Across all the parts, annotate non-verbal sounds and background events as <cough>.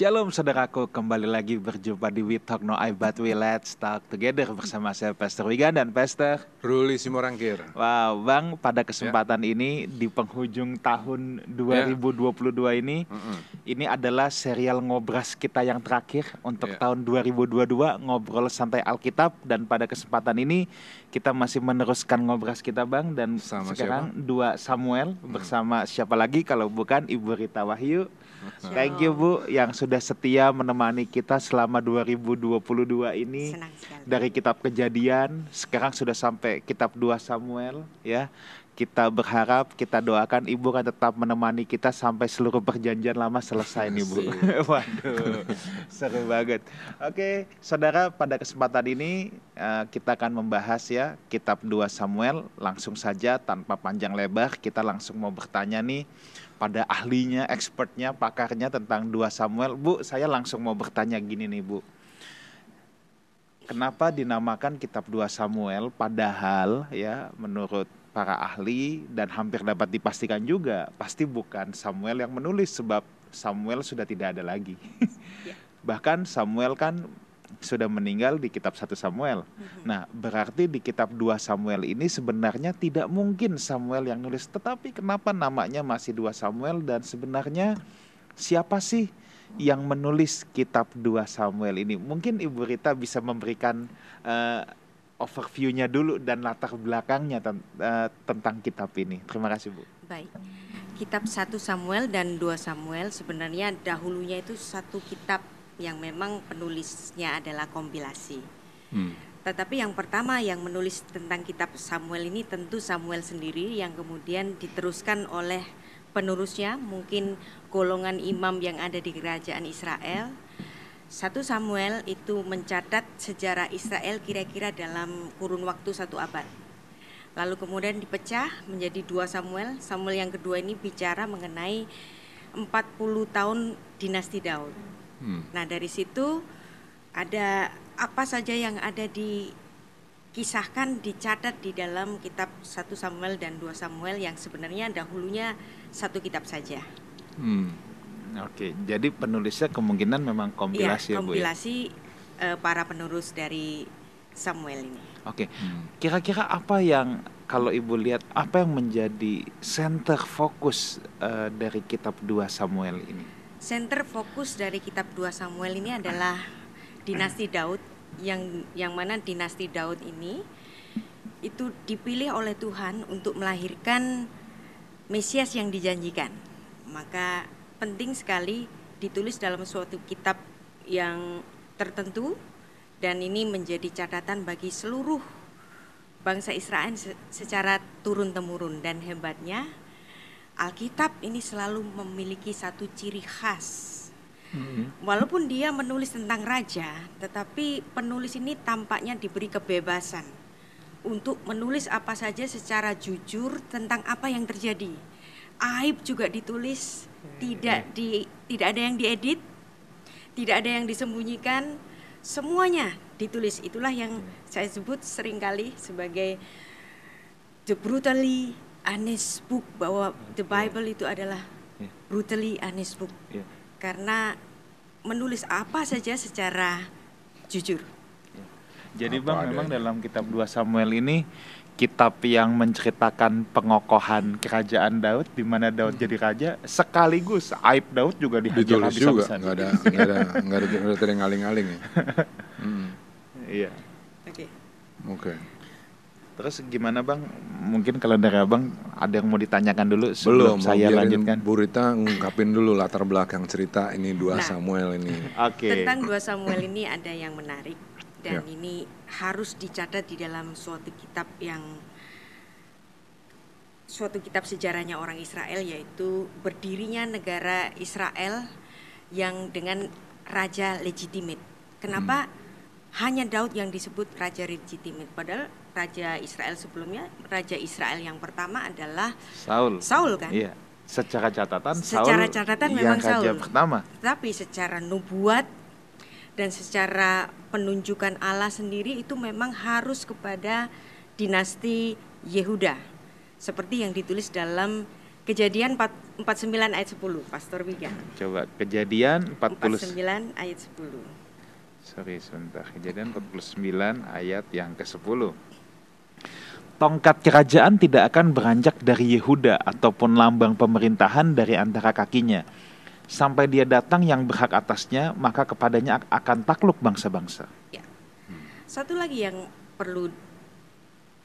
Shalom saudaraku, kembali lagi berjumpa di We Talk No I But We Let's Talk Together bersama saya Pastor Wigan dan Pastor Ruli Simorangkir. Wow, Bang, pada kesempatan ini di penghujung tahun 2022 ini, Mm-mm. ini adalah serial ngobras kita yang terakhir untuk Ya. tahun 2022 ngobrol santai Alkitab dan pada kesempatan ini kita masih meneruskan ngobras kita Bang dan Sama sekarang dua Samuel bersama siapa lagi kalau bukan Ibu Rita Wahyu. Thank you Bu yang sudah setia menemani kita selama 2022 ini dari kitab Kejadian sekarang sudah sampai kitab 2 Samuel ya. Kita berharap, kita doakan Ibu akan tetap menemani kita sampai seluruh perjanjian lama selesai nih Bu. <laughs> Waduh, seru banget. Oke, saudara pada kesempatan ini eh, kita akan membahas ya kitab 2 Samuel langsung saja tanpa panjang lebar kita langsung mau bertanya nih pada ahlinya, expertnya, pakarnya tentang 2 Samuel. Bu, saya langsung mau bertanya gini nih Bu. Kenapa dinamakan kitab 2 Samuel padahal ya menurut para ahli dan hampir dapat dipastikan juga pasti bukan Samuel yang menulis sebab Samuel sudah tidak ada lagi. Ya. Bahkan Samuel kan sudah meninggal di kitab 1 Samuel. Nah, berarti di kitab 2 Samuel ini sebenarnya tidak mungkin Samuel yang nulis, tetapi kenapa namanya masih 2 Samuel dan sebenarnya siapa sih yang menulis kitab 2 Samuel ini? Mungkin Ibu Rita bisa memberikan eh, overview-nya dulu dan latar belakangnya ten- eh, tentang kitab ini. Terima kasih, Bu. Baik. Kitab 1 Samuel dan 2 Samuel sebenarnya dahulunya itu satu kitab yang memang penulisnya adalah kompilasi. Hmm. Tetapi yang pertama yang menulis tentang kitab Samuel ini tentu Samuel sendiri yang kemudian diteruskan oleh penerusnya mungkin golongan imam yang ada di kerajaan Israel. Satu Samuel itu mencatat sejarah Israel kira-kira dalam kurun waktu satu abad. Lalu kemudian dipecah menjadi dua Samuel. Samuel yang kedua ini bicara mengenai 40 tahun dinasti Daud. Hmm. Nah dari situ ada apa saja yang ada di kisahkan dicatat di dalam kitab 1 Samuel dan 2 Samuel yang sebenarnya dahulunya satu kitab saja. Hmm. Oke, jadi penulisnya kemungkinan memang kompilasi ya, Bu Iya, ya. kompilasi eh, para penerus dari Samuel ini. Oke. Hmm. Kira-kira apa yang kalau Ibu lihat apa yang menjadi center fokus eh, dari kitab 2 Samuel ini? Center fokus dari kitab 2 Samuel ini adalah dinasti Daud yang yang mana dinasti Daud ini itu dipilih oleh Tuhan untuk melahirkan Mesias yang dijanjikan. Maka penting sekali ditulis dalam suatu kitab yang tertentu dan ini menjadi catatan bagi seluruh bangsa Israel se- secara turun temurun dan hebatnya Alkitab ini selalu memiliki satu ciri khas. Hmm. Walaupun dia menulis tentang raja, tetapi penulis ini tampaknya diberi kebebasan untuk menulis apa saja secara jujur tentang apa yang terjadi. Aib juga ditulis, tidak di tidak ada yang diedit, tidak ada yang disembunyikan, semuanya ditulis. Itulah yang saya sebut sering kali sebagai the brutally honest book bahwa the Bible itu adalah Ya. brutally honest book Ya. karena menulis apa saja secara jujur. Jadi Apa Bang adanya. memang dalam kitab 2 Samuel ini kitab yang menceritakan pengokohan kerajaan Daud di mana Daud jadi raja sekaligus aib Daud juga dihajar Ditulis juga, <laughs> nggak ada nggak ada nggak ada nggak ada yang ngaling-ngaling ya. <laughs> Hmm. Iya. Oke. Oke. Terus gimana Bang? Mungkin kalau dari Abang ada yang mau ditanyakan dulu Belum sebelum mau saya lanjutkan. Bu Rita ngungkapin dulu latar belakang cerita ini dua Nah. Samuel ini. Oke. Tentang 2 Samuel ini ada yang menarik dan Ya. ini harus dicatat di dalam suatu kitab yang suatu kitab sejarahnya orang Israel yaitu berdirinya negara Israel yang dengan raja legitimate. Kenapa hanya Daud yang disebut raja legitimate padahal raja Israel sebelumnya raja Israel yang pertama adalah Saul. Saul kan? Iya. Secara catatan Secara Saul catatan yang memang raja Saul. pertama. Tapi secara nubuat dan secara penunjukan Allah sendiri itu memang harus kepada dinasti Yehuda. Seperti yang ditulis dalam Kejadian 4 49 ayat 10, Pastor Wigan. Coba kejadian 40 49 ayat 10. Sorry sebentar. Kejadian 49 ayat yang ke-10. Tongkat kerajaan tidak akan beranjak dari Yehuda ataupun lambang pemerintahan dari antara kakinya. Sampai dia datang yang berhak atasnya, maka kepadanya akan takluk bangsa-bangsa. Satu lagi yang perlu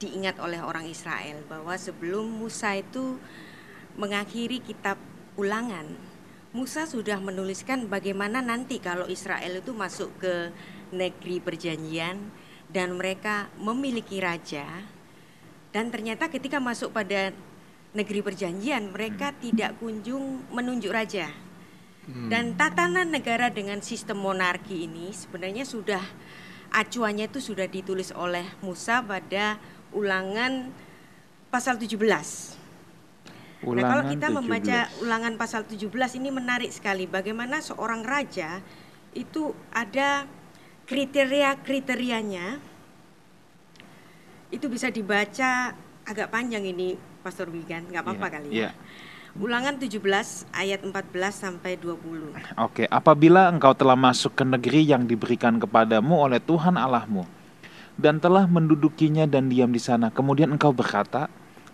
diingat oleh orang Israel bahwa sebelum Musa itu mengakhiri kitab Ulangan, Musa sudah menuliskan bagaimana nanti kalau Israel itu masuk ke negeri perjanjian dan mereka memiliki raja dan ternyata ketika masuk pada negeri perjanjian mereka tidak kunjung menunjuk raja. Dan tatanan negara dengan sistem monarki ini sebenarnya sudah acuannya itu sudah ditulis oleh Musa pada ulangan pasal 17. nah, kalau kita 17. membaca ulangan pasal 17 ini menarik sekali bagaimana seorang raja itu ada kriteria-kriterianya. Itu bisa dibaca agak panjang ini Pastor Wigan, nggak apa-apa Iya, kali iya. ya. Ulangan 17 ayat 14 sampai 20. Oke, apabila engkau telah masuk ke negeri yang diberikan kepadamu oleh Tuhan Allahmu dan telah mendudukinya dan diam di sana, kemudian engkau berkata,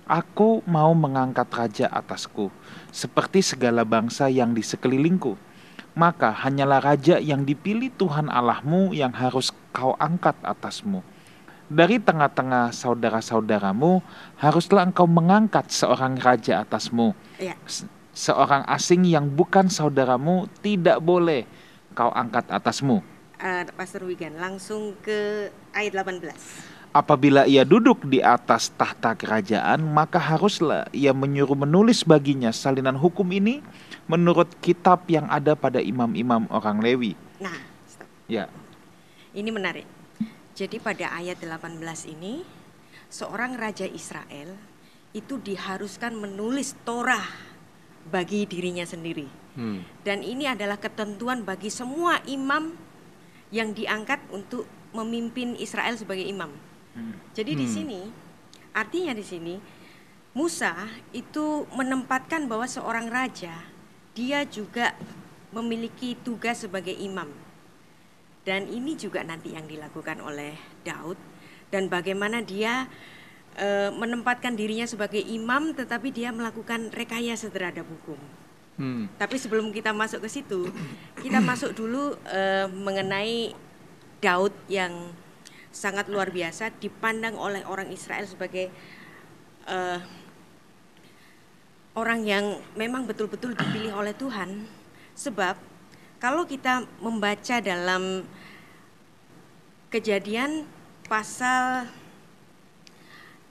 Aku mau mengangkat raja atasku, seperti segala bangsa yang di sekelilingku. Maka hanyalah raja yang dipilih Tuhan Allahmu yang harus kau angkat atasmu. Dari tengah-tengah saudara-saudaramu, haruslah engkau mengangkat seorang raja atasmu Ya, Se- seorang asing yang bukan saudaramu tidak boleh kau angkat atasmu. eh, Pastor Wigan langsung ke ayat 18. Apabila ia duduk di atas tahta kerajaan, maka haruslah ia menyuruh menulis baginya salinan hukum ini menurut kitab yang ada pada imam-imam orang Lewi. Nah, stop. Ya, Ini menarik. Jadi pada ayat 18 ini seorang raja Israel itu diharuskan menulis Torah bagi dirinya sendiri. Hmm. Dan ini adalah ketentuan bagi semua imam yang diangkat untuk memimpin Israel sebagai imam. Jadi di Hmm. sini artinya di sini Musa itu menempatkan bahwa seorang raja dia juga memiliki tugas sebagai imam. Dan ini juga nanti yang dilakukan oleh Daud dan bagaimana dia eh, menempatkan dirinya sebagai imam tetapi dia melakukan rekayasa terhadap hukum. Hmm. Tapi sebelum kita masuk ke situ, kita masuk dulu eh, mengenai Daud yang sangat luar biasa dipandang oleh orang Israel sebagai eh, orang yang memang betul-betul dipilih oleh Tuhan. Sebab kalau kita membaca dalam Kejadian pasal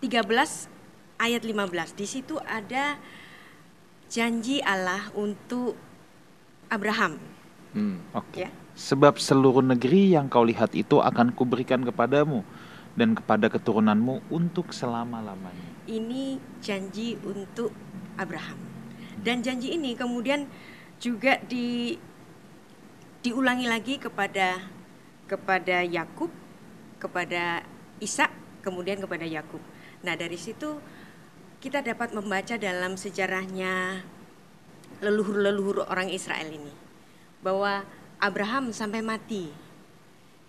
13 ayat 15, di situ ada janji Allah untuk Abraham. Hmm. oke. Ya. Sebab seluruh negeri yang kau lihat itu akan kuberikan kepadamu dan kepada keturunanmu untuk selama-lamanya. Ini janji untuk Abraham. Dan janji ini kemudian juga di diulangi lagi kepada kepada Yakub, kepada Ishak, kemudian kepada Yakub. Nah, dari situ kita dapat membaca dalam sejarahnya leluhur-leluhur orang Israel ini bahwa Abraham sampai mati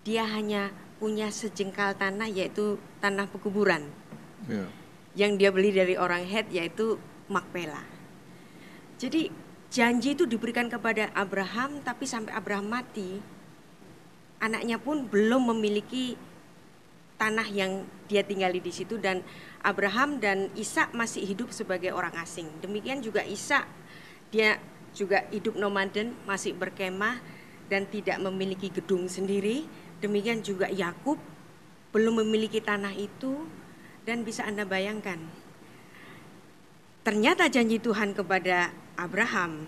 dia hanya punya sejengkal tanah yaitu tanah pekuburan Ya. yang dia beli dari orang Het yaitu Makpela. Jadi janji itu diberikan kepada Abraham tapi sampai Abraham mati anaknya pun belum memiliki tanah yang dia tinggali di situ dan Abraham dan Ishak masih hidup sebagai orang asing. Demikian juga Ishak dia juga hidup nomaden, masih berkemah dan tidak memiliki gedung sendiri. Demikian juga Yakub belum memiliki tanah itu dan bisa Anda bayangkan ternyata janji Tuhan kepada Abraham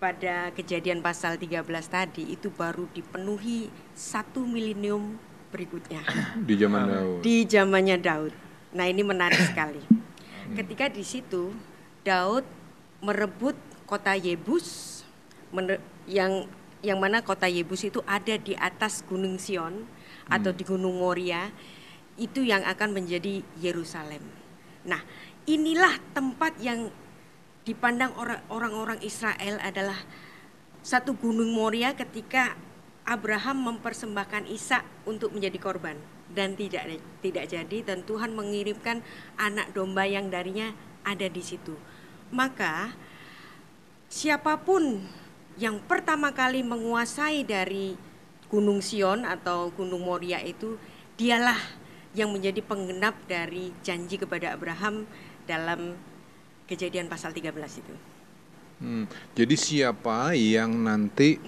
pada kejadian pasal 13 tadi itu baru dipenuhi satu milenium berikutnya <coughs> Di zaman Daud. di zamannya Daud. Nah ini menarik sekali. Ketika di situ Daud merebut kota Yebus, yang yang mana kota Yebus itu ada di atas Gunung Sion atau di Gunung Moria, itu yang akan menjadi Yerusalem. Nah inilah tempat yang dipandang orang- orang-orang Israel adalah satu gunung Moria ketika Abraham mempersembahkan Ishak untuk menjadi korban dan tidak tidak jadi dan Tuhan mengirimkan anak domba yang darinya ada di situ. Maka siapa pun yang pertama kali menguasai dari Gunung Sion atau Gunung Moria itu dialah yang menjadi penggenap dari janji kepada Abraham dalam kejadian pasal 13 itu. Hmm, Jadi siapa yang nanti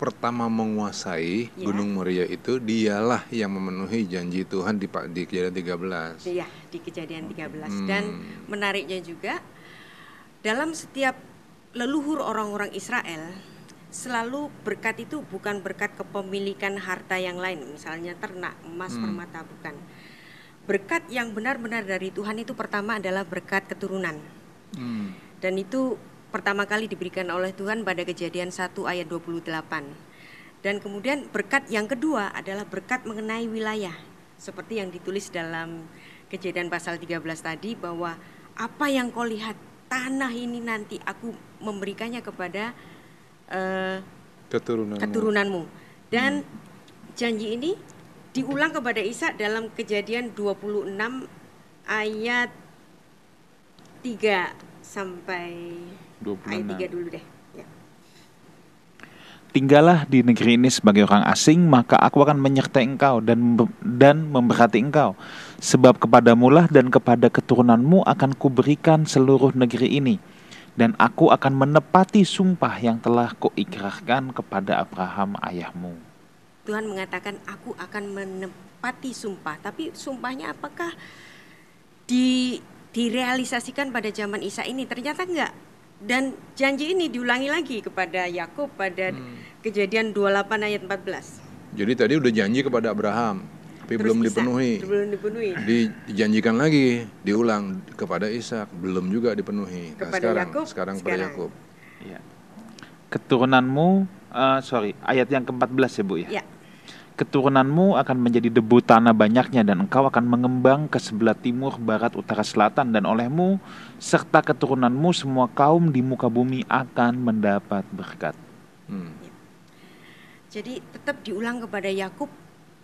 pertama menguasai Ya. Gunung Moria itu dialah yang memenuhi janji Tuhan di di kejadian 13. Iya, di kejadian 13 Hmm. dan menariknya juga dalam setiap leluhur orang-orang Israel selalu berkat itu bukan berkat kepemilikan harta yang lain, misalnya ternak, emas, Hmm. permata bukan. Berkat yang benar-benar dari Tuhan itu pertama adalah berkat keturunan. Hmm. Dan itu pertama kali diberikan oleh Tuhan pada kejadian 1 ayat 28. Dan kemudian berkat yang kedua adalah berkat mengenai wilayah. Seperti yang ditulis dalam kejadian pasal 13 tadi bahwa apa yang kau lihat tanah ini nanti aku memberikannya kepada eh, Keturunan. keturunanmu. Dan janji ini diulang kepada Isa dalam kejadian 26 ayat 3 sampai ayat 3 dulu deh. Ya. Tinggallah di negeri ini sebagai orang asing, maka aku akan menyertai engkau dan dan memberkati engkau. Sebab kepadamulah dan kepada keturunanmu akan kuberikan seluruh negeri ini. Dan aku akan menepati sumpah yang telah kuikrarkan kepada Abraham ayahmu. Tuhan mengatakan aku akan menepati sumpah, tapi sumpahnya apakah di direalisasikan pada zaman Isa ini? Ternyata enggak. Dan janji ini diulangi lagi kepada Yakub pada kejadian 28 ayat 14. Jadi tadi udah janji kepada Abraham, tapi Terus belum dipenuhi. Belum dipenuhi. Di- dijanjikan lagi, diulang kepada Ishak, belum juga dipenuhi. Nah, Kepada sekarang, Yakub, sekarang kepada. Yakub. Ya. Keturunanmu, eh, sorry, ayat yang ke-14 ya Bu ya. Ya, Keturunanmu akan menjadi debu tanah banyaknya dan engkau akan mengembang ke sebelah timur, barat, utara, selatan dan olehmu serta keturunanmu semua kaum di muka bumi akan mendapat berkat. Hmm. jadi tetap diulang kepada Yakub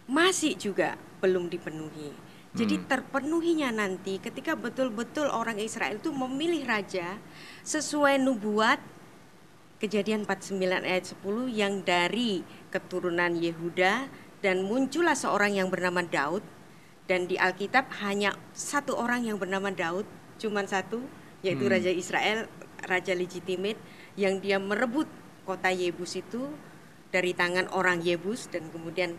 masih juga belum dipenuhi. Jadi terpenuhinya nanti ketika betul-betul orang Israel itu memilih raja sesuai nubuat Kejadian 49 ayat 10 yang dari keturunan Yehuda dan muncullah seorang yang bernama Daud dan di Alkitab hanya satu orang yang bernama Daud, cuman satu yaitu Hmm. raja Israel, raja legitimate yang dia merebut kota Yebus itu dari tangan orang Yebus dan kemudian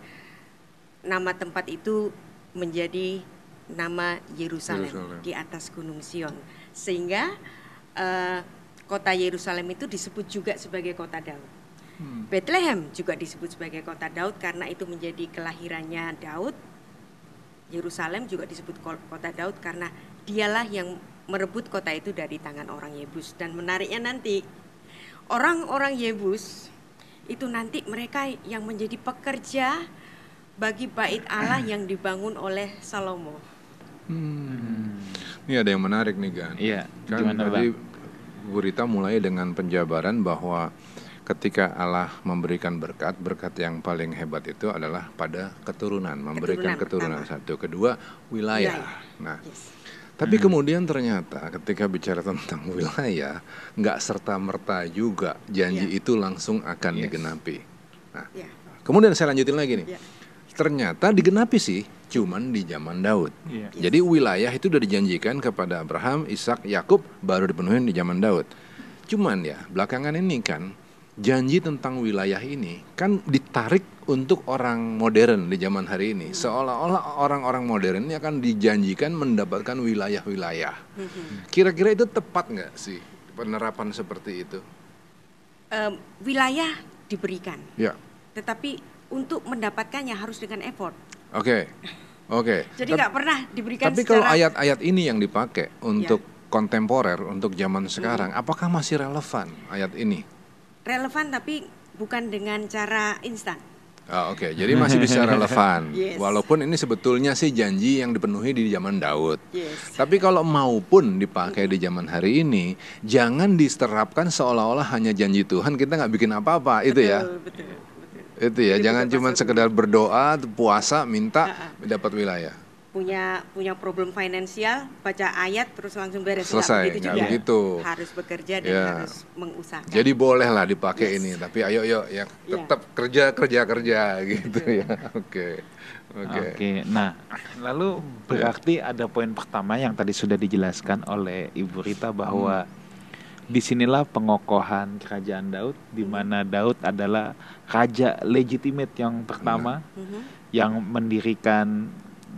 nama tempat itu menjadi nama Yerusalem Yerusalem. di atas gunung Sion sehingga eh, kota Yerusalem itu disebut juga sebagai kota Daud. Hmm. Bethlehem juga disebut sebagai kota Daud karena itu menjadi kelahirannya Daud. Yerusalem juga disebut ko- kota Daud karena dialah yang merebut kota itu dari tangan orang Yebus dan menariknya nanti orang-orang Yebus itu nanti mereka yang menjadi pekerja bagi bait Allah yang dibangun oleh Salomo. Hmm. Ini ada yang menarik nih Gan. Iya, Kan gimana tadi Bang? Bu Rita mulai dengan penjabaran bahwa ketika Allah memberikan berkat, berkat yang paling hebat itu adalah pada keturunan, memberikan Keturunan keturunan, satu, kedua wilayah. Wilayah. Nah, Yes. tapi kemudian ternyata ketika bicara tentang <laughs> wilayah, nggak serta merta juga janji Iya. itu langsung akan Yes. digenapi. Nah, Ya. kemudian saya lanjutin lagi nih. Ya. Ternyata digenapi sih, cuman di zaman Daud. Iya. Jadi wilayah itu udah dijanjikan kepada Abraham, Ishak, Yakub baru dipenuhi di zaman Daud. Cuman ya belakangan ini kan janji tentang wilayah ini kan ditarik untuk orang modern di zaman hari ini. Seolah-olah orang-orang modern ini akan dijanjikan mendapatkan wilayah-wilayah. Kira-kira itu tepat nggak sih penerapan seperti itu? Em, wilayah diberikan, Ya, tetapi untuk mendapatkannya harus dengan effort. oke, oke. Jadi Tap- nggak pernah diberikan Tapi kalau ayat-ayat ini yang dipakai untuk kontemporer, untuk zaman sekarang, apakah masih relevan ayat ini? relevan tapi bukan dengan cara instan. Oh, Oke, jadi masih bisa <laughs> relevan. Yes. Walaupun ini sebetulnya sih janji yang dipenuhi di zaman Daud. Yes. Tapi kalau maupun dipakai di zaman hari ini, jangan diterapkan seolah-olah hanya janji Tuhan kita nggak bikin apa-apa, itu ya. Betul. Itu ya, jangan cuma sekedar berdoa, puasa, minta Ah, dapat wilayah. punya punya problem finansial baca ayat terus langsung beres Selesai, Nggak begitu juga begitu. harus bekerja dan Ya. harus mengusahakan Jadi bolehlah dipakai Yes. ini, tapi ayo yuk ya Ya. tetap kerja kerja kerja <laughs> gitu ya. Oke. Oke. Oke, nah lalu berarti ada poin pertama yang tadi sudah dijelaskan oleh Ibu Rita bahwa di sinilah pengokohan kerajaan Daud, di mana Daud adalah raja legitimate yang pertama Mhm. yang mendirikan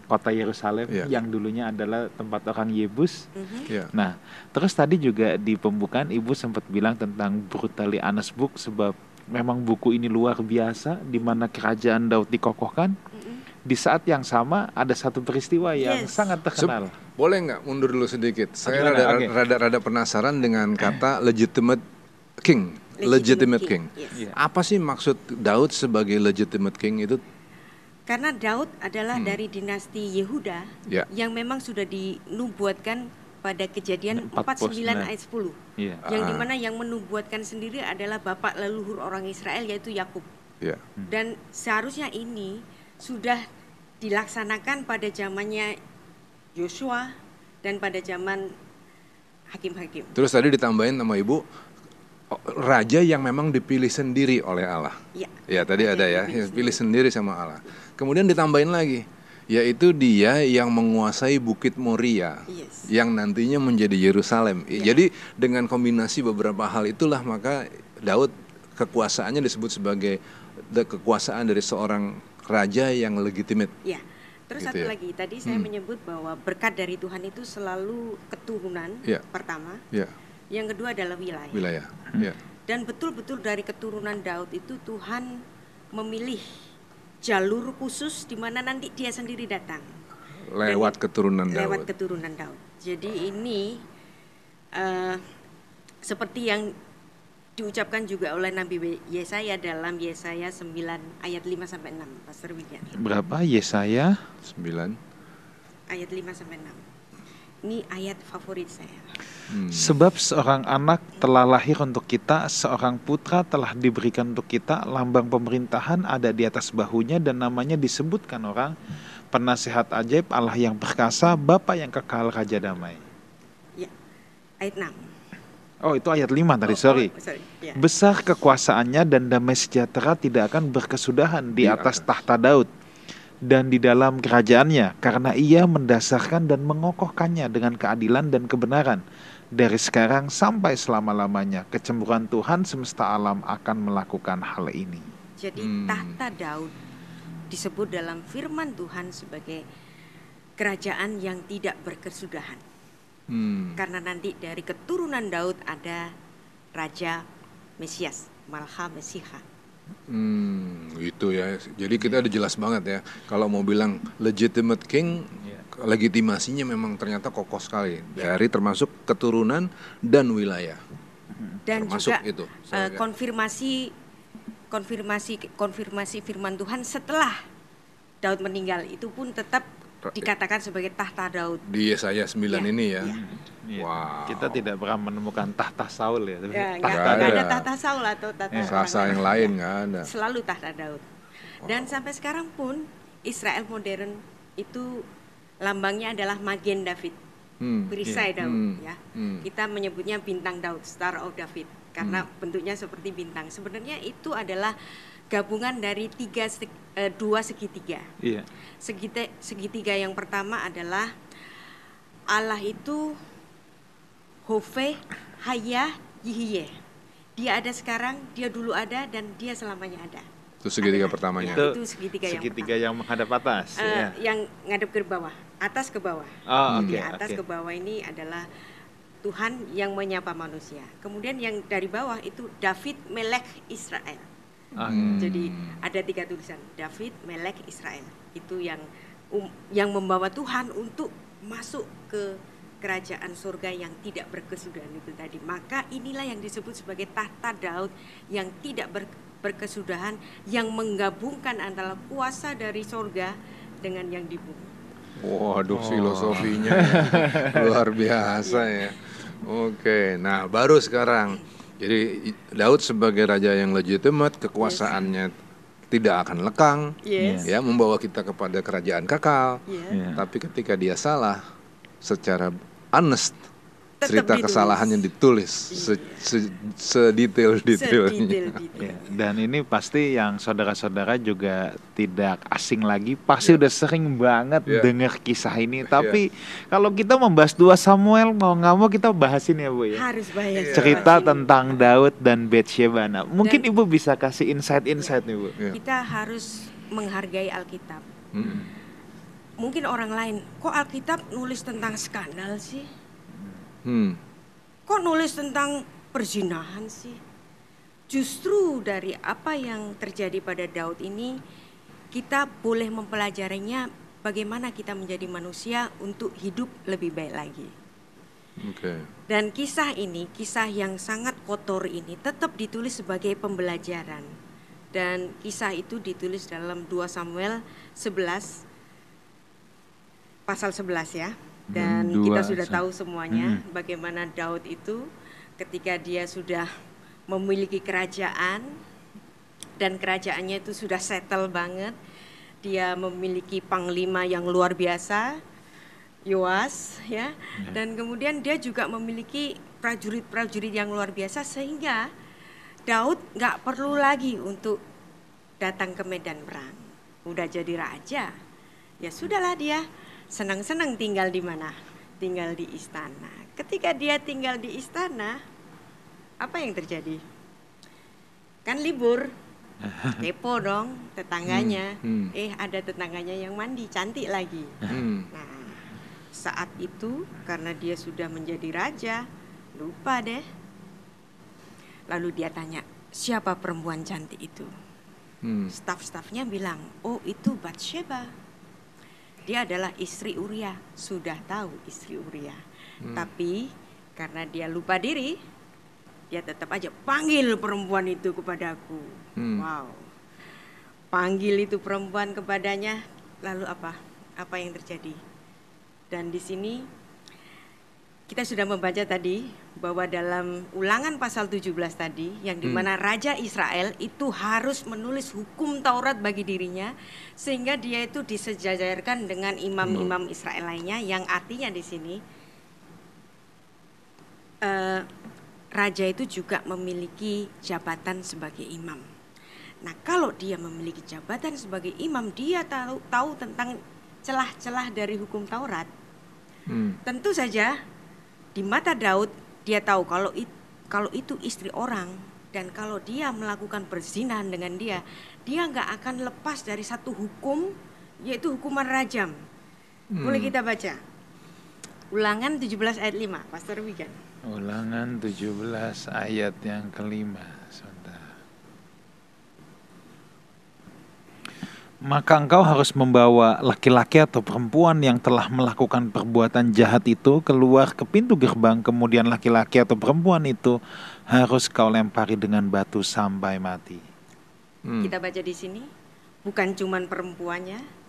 kota Yerusalem Iya. yang dulunya adalah tempat orang Yebus. Mhm. Ya. Nah, terus tadi juga di pembukaan Ibu sempat bilang tentang Brutally Honest Book sebab memang buku ini luar biasa di mana kerajaan Daud dikokohkan. Mhm. Di saat yang sama ada satu peristiwa yang Yes. sangat terkenal. Boleh nggak mundur dulu sedikit? Saya gimana? rada, Oke. rada rada penasaran dengan kata legitimate king. Legitimate, king. Yes. Iya. Apa sih maksud Daud sebagai legitimate king itu? Karena Daud adalah dari dinasti Yehuda Hmm. Ya. yang memang sudah dinubuatkan pada kejadian 49 49 ayat 10. Iya. Yang Ah. di mana yang menubuatkan sendiri adalah bapak leluhur orang Israel yaitu Yakub. Ya. Dan seharusnya ini sudah dilaksanakan pada zamannya Yosua dan pada zaman hakim-hakim. Terus tadi ditambahin sama ibu raja yang memang dipilih sendiri oleh Allah. Ya. Ya tadi ada ya, dipilih yang pilih sendiri sama Allah. Kemudian ditambahin lagi, yaitu dia yang menguasai Bukit Moria, Yes. yang nantinya menjadi Yerusalem. Ya. Jadi dengan kombinasi beberapa hal itulah maka Daud kekuasaannya disebut sebagai the- kekuasaan dari seorang raja yang legitimate. Ya. Terus Gitu satu ya. lagi tadi saya Hmm. menyebut bahwa berkat dari Tuhan itu selalu keturunan Ya. pertama, Ya, yang kedua adalah wilayah. wilayah. Hmm. Ya. Dan betul-betul dari keturunan Daud itu Tuhan memilih jalur khusus di mana nanti dia sendiri datang Lewat keturunan lewat Daud. keturunan Daud. Jadi ini eh, seperti yang diucapkan juga oleh Nabi Yesaya dalam Yesaya 9 ayat 5 sampai 6, Pastor Widya. Berapa Yesaya? 9. Ayat 5 sampai 6. Ini ayat favorit saya. Hmm. Sebab seorang anak telah lahir untuk kita, seorang putra telah diberikan untuk kita, lambang pemerintahan ada di atas bahunya dan namanya disebutkan orang penasehat ajaib Allah yang perkasa, Bapa yang kekal Raja damai. Ya. Ayat 6. Oh, itu ayat 5 tadi, Oh, sorry. oh, sorry. Ya. Besar kekuasaannya dan damai sejahtera tidak akan berkesudahan di atas atas. tahta Daud dan di dalam kerajaannya karena ia mendasarkan dan mengokohkannya dengan keadilan dan kebenaran dari sekarang sampai selama-lamanya kecemburuan Tuhan semesta alam akan melakukan hal ini. Jadi Hmm. tahta Daud disebut dalam firman Tuhan sebagai kerajaan yang tidak berkesudahan. Hmm. Karena nanti dari keturunan Daud ada Raja Mesias, Malha Mesiha. Hmm, itu ya. Jadi kita udah jelas banget ya. Kalau mau bilang legitimate king, Iya. legitimasinya memang ternyata kokoh sekali. Dari termasuk keturunan dan wilayah. Dan Termasuk juga itu. eh, Saya- konfirmasi konfirmasi konfirmasi firman Tuhan setelah Daud meninggal itu pun tetap dikatakan sebagai tahta Daud. Di Yesaya 9 Ya, ini ya. ya. Iya. Wow. Kita tidak pernah menemukan tahta Saul ya, tapi Ya, tahta Daud. ada ada. tahta Saul atau tahta Ya. Rasa yang lain nggak ada. Selalu tahta Daud. Dan sampai sekarang pun Israel modern itu lambangnya adalah magen David, Hmm. perisai Daud Hmm. ya. Hmm. Kita menyebutnya bintang Daud, Star of David karena bentuknya seperti bintang. Sebenarnya itu adalah gabungan dari tiga seg- eh, dua segitiga. Iya. Segitiga, segitiga yang pertama adalah Allah itu Hove, Haya, Yihye. Dia ada sekarang, dia dulu ada dan dia selamanya ada. Itu segitiga Ada. pertamanya. Ya, itu segitiga, yang segitiga pertama. yang menghadap atas. Eh, ya. yang ngadep ke bawah, atas ke bawah. Oh, oke, Di atas oke. ke bawah ini adalah Tuhan yang menyapa manusia. Kemudian yang dari bawah itu David Melek Israel. Ah, Hmm. Jadi ada tiga tulisan David Melek Israel. Itu yang um- yang membawa Tuhan untuk masuk ke kerajaan surga yang tidak berkesudahan itu tadi. Maka inilah yang disebut sebagai tahta Daud yang tidak ber- berkesudahan yang menggabungkan antara kuasa dari sorga dengan yang di bumi. Waduh, filosofinya luar biasa ya. <laughs> Oke, nah baru sekarang. Jadi Daud sebagai raja yang legitimate, kekuasaannya tidak akan lekang, Yes. ya membawa kita kepada kerajaan kekal. Ya. Tapi ketika dia salah, secara honest, Tetap cerita ditulis. kesalahannya ditulis se, se, sedetail-detailnya. Sedetail-detail. Ya, dan ini pasti yang saudara-saudara juga tidak asing lagi, pasti udah sering banget Ya. dengar kisah ini. Tapi kalau kita membahas dua Samuel mau nggak mau kita bahasin ya bu ya. Harus bayar Cerita semua. tentang Daud dan Bathsheba. Nah, mungkin Dan- ibu bisa kasih insight-insight nih bu. Ya. Kita harus menghargai Alkitab. Mm. Mungkin orang lain, kok Alkitab nulis tentang skandal sih? Hmm. Kok nulis tentang perzinahan sih? Justru dari apa yang terjadi pada Daud ini, kita boleh mempelajarinya bagaimana kita menjadi manusia untuk hidup lebih baik lagi. Oke. Dan kisah ini, kisah yang sangat kotor ini tetap ditulis sebagai pembelajaran. Dan kisah itu ditulis dalam 2 Samuel 11 pasal 11 ya. Dan Hmm, kita dua sudah Sam- tahu semuanya bagaimana Daud itu ketika dia sudah memiliki kerajaan dan kerajaannya itu sudah settle banget. Dia memiliki panglima yang luar biasa, Yoas ya. Dan kemudian dia juga memiliki prajurit-prajurit yang luar biasa sehingga Daud nggak perlu lagi untuk datang ke medan perang. Udah jadi raja. Ya sudahlah dia senang-senang tinggal di mana? Tinggal di istana. Ketika dia tinggal di istana, apa yang terjadi? Kan libur. <laughs> Kepo dong tetangganya. Hmm, hmm. Eh ada tetangganya yang mandi, cantik lagi. Hmm. Nah, saat itu karena dia sudah menjadi raja, lupa deh. Lalu dia tanya, siapa perempuan cantik itu? Hmm. Staf-stafnya bilang, oh itu Bathsheba. Dia adalah istri Uria, sudah tahu istri Uria. Tapi karena dia lupa diri, dia tetap aja panggil perempuan itu kepadaku. Hmm. Wow. Panggil itu perempuan kepadanya, lalu apa? Apa yang terjadi? Dan di sini kita sudah membaca tadi bahwa dalam ulangan pasal 17 tadi yang di mana Raja Israel itu harus menulis hukum Taurat bagi dirinya sehingga dia itu disejajarkan dengan imam-imam Israel lainnya yang artinya di sini eh, raja itu juga memiliki jabatan sebagai imam. Nah, kalau dia memiliki jabatan sebagai imam, dia tahu tahu tentang celah-celah dari hukum Taurat. Hmm. Tentu saja di mata Daud dia tahu kalau it- kalau itu istri orang dan kalau dia melakukan perzinahan dengan dia, dia nggak akan lepas dari satu hukum yaitu hukuman rajam. Boleh kita baca. Ulangan 17 ayat 5, Pastor Wigan. Ulangan 17 ayat yang kelima. Sebentar. Maka engkau harus membawa laki-laki atau perempuan yang telah melakukan perbuatan jahat itu keluar ke pintu gerbang, kemudian laki-laki atau perempuan itu harus kau lempari dengan batu sampai mati. Hmm. Kita baca di sini bukan cuman perempuannya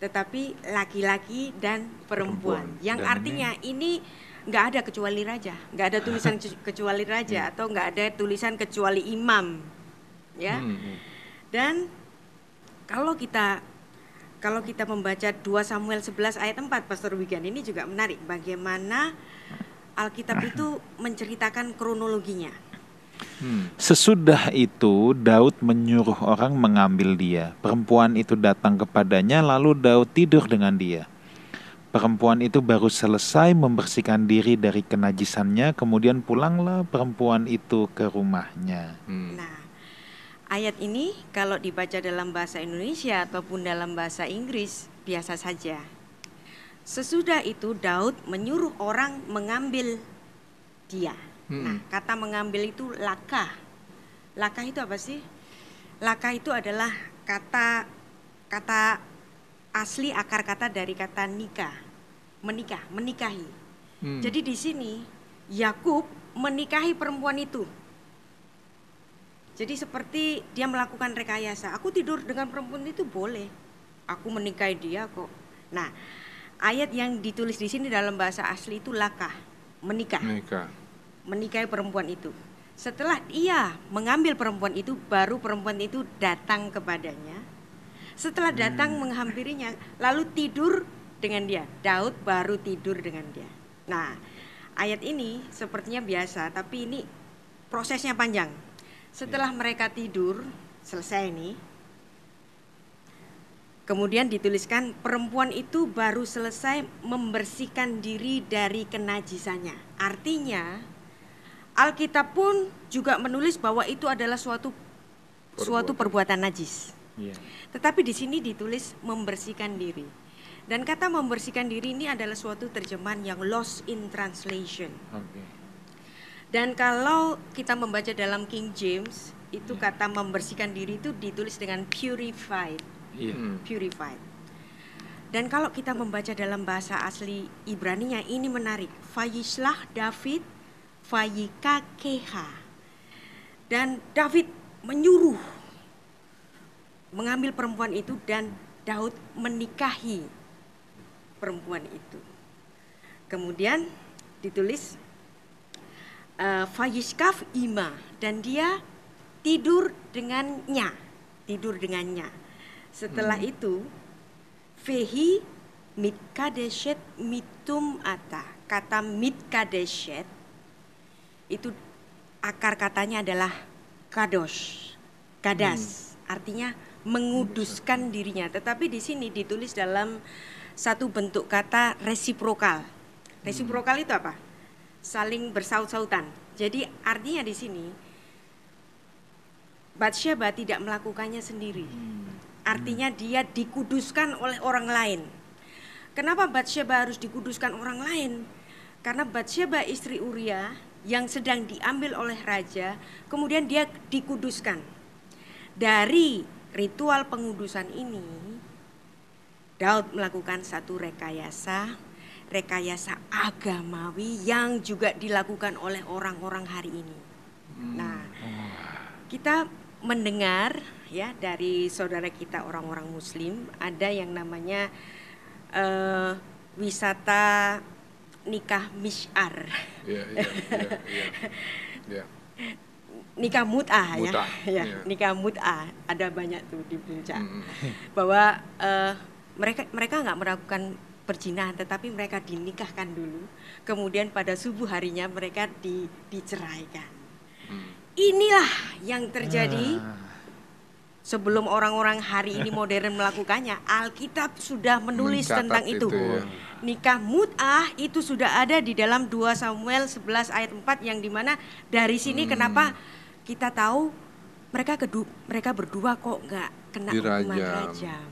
tetapi laki-laki dan perempuan. Perempuan. Yang Dan artinya ini nggak ada kecuali raja, nggak ada tulisan ke- <laughs> kecuali raja atau nggak ada tulisan kecuali imam, ya. Hmm. Dan kalau kita kalau kita membaca 2 Samuel 11 ayat 4 Pastor Wigan ini juga menarik bagaimana Alkitab <laughs> itu menceritakan kronologinya. Hmm. Sesudah itu Daud menyuruh orang mengambil dia. Perempuan itu datang kepadanya lalu Daud tidur dengan dia. Perempuan itu baru selesai membersihkan diri dari kenajisannya, kemudian pulanglah perempuan itu ke rumahnya. Hmm. Nah, ayat ini kalau dibaca dalam bahasa Indonesia ataupun dalam bahasa Inggris biasa saja. Sesudah itu Daud menyuruh orang mengambil dia. Hmm. Nah, kata mengambil itu laka. Laka itu apa sih? Laka itu adalah kata kata asli akar kata dari kata nikah. Menikah, menikahi. Hmm. Jadi di sini Yakub menikahi perempuan itu. Jadi seperti dia melakukan rekayasa. Aku tidur dengan perempuan itu boleh. Aku menikahi dia kok. Nah, ayat yang ditulis di sini dalam bahasa asli itu lakah, menikah. Menikah. Menikahi perempuan itu. Setelah ia mengambil perempuan itu, baru perempuan itu datang kepadanya. Setelah datang menghampirinya, lalu tidur dengan dia. Daud baru tidur dengan dia. Nah, ayat ini sepertinya biasa, tapi ini prosesnya panjang. Setelah mereka tidur, selesai ini. Kemudian dituliskan perempuan itu baru selesai membersihkan diri dari kenajisannya. Artinya Alkitab pun juga menulis bahwa itu adalah suatu suatu perbuatan najis. Iya. Tetapi di sini ditulis membersihkan diri. Dan kata membersihkan diri ini adalah suatu terjemahan yang lost in translation. Oke. Dan kalau kita membaca dalam King James, itu kata membersihkan diri itu ditulis dengan purified, Iya. Hmm. purified. Dan kalau kita membaca dalam bahasa asli Ibraninya ini menarik. Fayislah David Fayikakeha. Dan David menyuruh mengambil perempuan itu dan Daud menikahi perempuan itu. Kemudian ditulis eh, Fayiskaf Ima dan dia tidur dengannya, tidur dengannya. Setelah itu Fehi mitkadeshet mitum ata. Kata mitkadeshet itu akar katanya adalah kados, kadas. Artinya menguduskan dirinya. Tetapi di sini ditulis dalam satu bentuk kata resiprokal. Resiprokal itu apa? Saling bersaut-sautan. Jadi artinya di sini Batsyeba tidak melakukannya sendiri. Artinya dia dikuduskan oleh orang lain. Kenapa Batsyeba harus dikuduskan orang lain? Karena Batsyeba istri Uria yang sedang diambil oleh raja, kemudian dia dikuduskan. Dari ritual pengudusan ini, Daud melakukan satu rekayasa, rekayasa agamawi yang juga dilakukan oleh orang-orang hari ini. Nah, kita mendengar ya dari saudara kita orang-orang Muslim ada yang namanya eh, wisata nikah misyar, iya, iya. <laughs> Iya. nikah mut'ah ya, <laughs> ya, iya. nikah mut'ah ada banyak tuh di puncak. Mm, bahwa eh, mereka mereka nggak melakukan perzinahan tetapi mereka dinikahkan dulu kemudian pada subuh harinya mereka di, diceraikan Hmm. inilah yang terjadi Ah. sebelum orang-orang hari ini modern melakukannya Alkitab sudah menulis Mencatat tentang itu, itu, ya. nikah mut'ah itu sudah ada di dalam 2 Samuel 11 ayat 4 yang di mana dari sini Hmm. kenapa kita tahu mereka kedu mereka berdua kok nggak kena hukuman rajam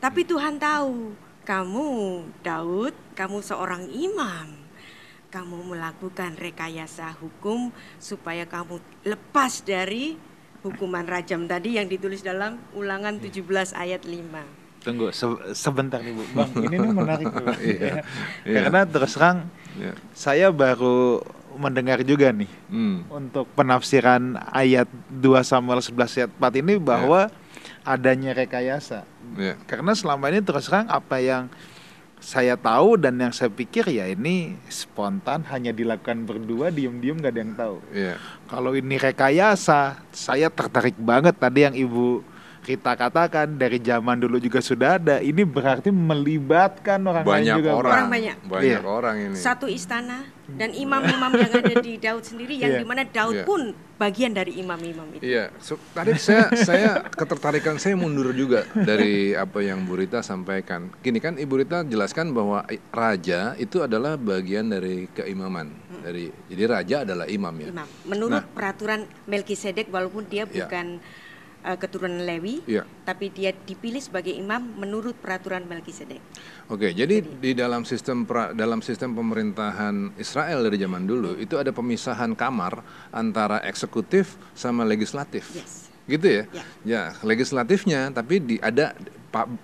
tapi Tuhan tahu kamu Daud, kamu seorang imam. Kamu melakukan rekayasa hukum supaya kamu lepas dari hukuman rajam tadi yang ditulis dalam Ulangan 17 ayat 5. Tunggu se- sebentar nih Bu. Bang, ini nih menarik nih, <laughs> Bang. Iya, iya. Karena terus terang Iya. saya baru mendengar juga nih Hmm. untuk penafsiran ayat 2 Samuel 11 ayat 4 ini bahwa adanya rekayasa. Iya. Karena selama ini terus terang apa yang saya tahu dan yang saya pikir ya ini spontan hanya dilakukan berdua diem-diem gak ada yang tahu. Iya. Kalau ini rekayasa, saya tertarik banget tadi yang Ibu Rita katakan dari zaman dulu juga sudah ada. Ini berarti melibatkan orang lain Banyak juga. Pak. orang. Orang banyak. Banyak Iya. orang ini. Satu istana dan imam-imam yang ada di Daud sendiri yang Iya. di mana Daud Iya. pun bagian dari imam-imam itu. Iya, so, tadi saya saya ketertarikan saya mundur juga dari apa yang Bu Rita sampaikan. Gini kan Ibu Rita jelaskan bahwa raja itu adalah bagian dari keimaman. Dari jadi raja adalah imam ya. Imam. Menurut Nah. peraturan Melkisedek walaupun dia Iya. bukan eh, keturunan Lewi, Iya. tapi dia dipilih sebagai imam menurut peraturan Melkisedek. Oke, jadi di dalam sistem pra- dalam sistem pemerintahan Israel dari zaman dulu itu ada pemisahan kamar antara eksekutif sama legislatif. Yes. Gitu ya? Ya. Ya, legislatifnya tapi di ada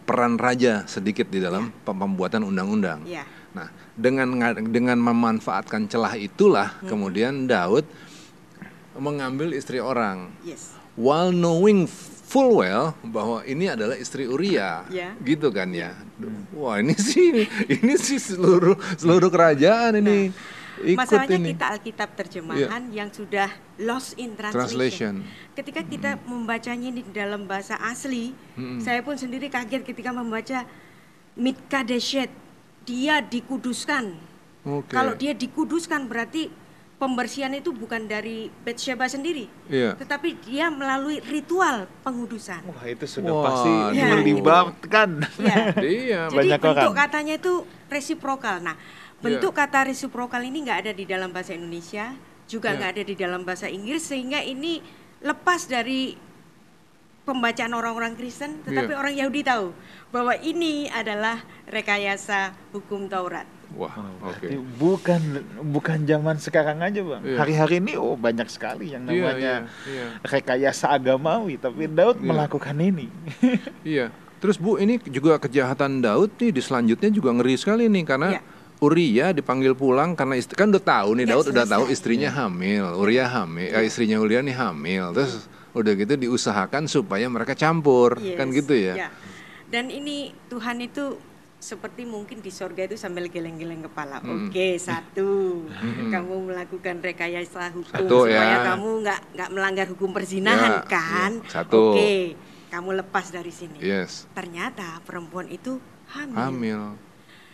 peran raja sedikit di dalam pem- pembuatan undang-undang. Ya. Nah, dengan nga- dengan memanfaatkan celah itulah kemudian Daud mengambil istri orang Yes. While knowing full well bahwa ini adalah istri Uria, Ya. gitu kan ya. Wah ini sih ini sih seluruh seluruh kerajaan ini ikut Masalahnya ini. kita Alkitab terjemahan yang sudah lost in translation. Translation. Ketika kita membacanya ini di dalam bahasa asli, saya pun sendiri kaget ketika membaca Mitkadeshet, dia dikuduskan. Oke. Kalau dia dikuduskan berarti pembersihan itu bukan dari Betsheba sendiri, Iya. tetapi dia melalui ritual pengudusan. Wah itu sudah Wah, pasti Ya. melibatkan. Ya. <laughs> Iya. Jadi Banyak bentuk orang. katanya itu resiprokal. Nah, bentuk kata resiprokal ini nggak ada di dalam bahasa Indonesia, juga Ya. nggak ada di dalam bahasa Inggris, sehingga ini lepas dari pembacaan orang-orang Kristen, tetapi Ya. orang Yahudi tahu bahwa ini adalah rekayasa hukum Taurat. Wah, oke. Berarti bukan bukan zaman sekarang aja bang. Iya. Hari-hari ini oh banyak sekali yang Iya, namanya iya, iya. rekayasa agamawi, tapi Daud Iya. melakukan ini. <laughs> Iya. Terus Bu, ini juga kejahatan Daud nih di selanjutnya juga ngeri sekali nih karena Iya. Uria dipanggil pulang karena istri kan udah tahu nih Ya, Daud udah tahu selesai. istrinya hamil, Uria hamil, eh, istrinya Uria nih hamil. Terus udah gitu diusahakan supaya mereka campur, kan Yes, gitu ya. ya. Dan ini Tuhan itu seperti mungkin di sorga itu sambil geleng-geleng kepala. Hmm. Oke, satu, kamu melakukan rekayasa hukum Satu, supaya ya. kamu nggak nggak melanggar hukum perzinahan Ya, kan? ya. Satu. Oke, kamu lepas dari sini. Yes. Ternyata perempuan itu hamil. Hamil.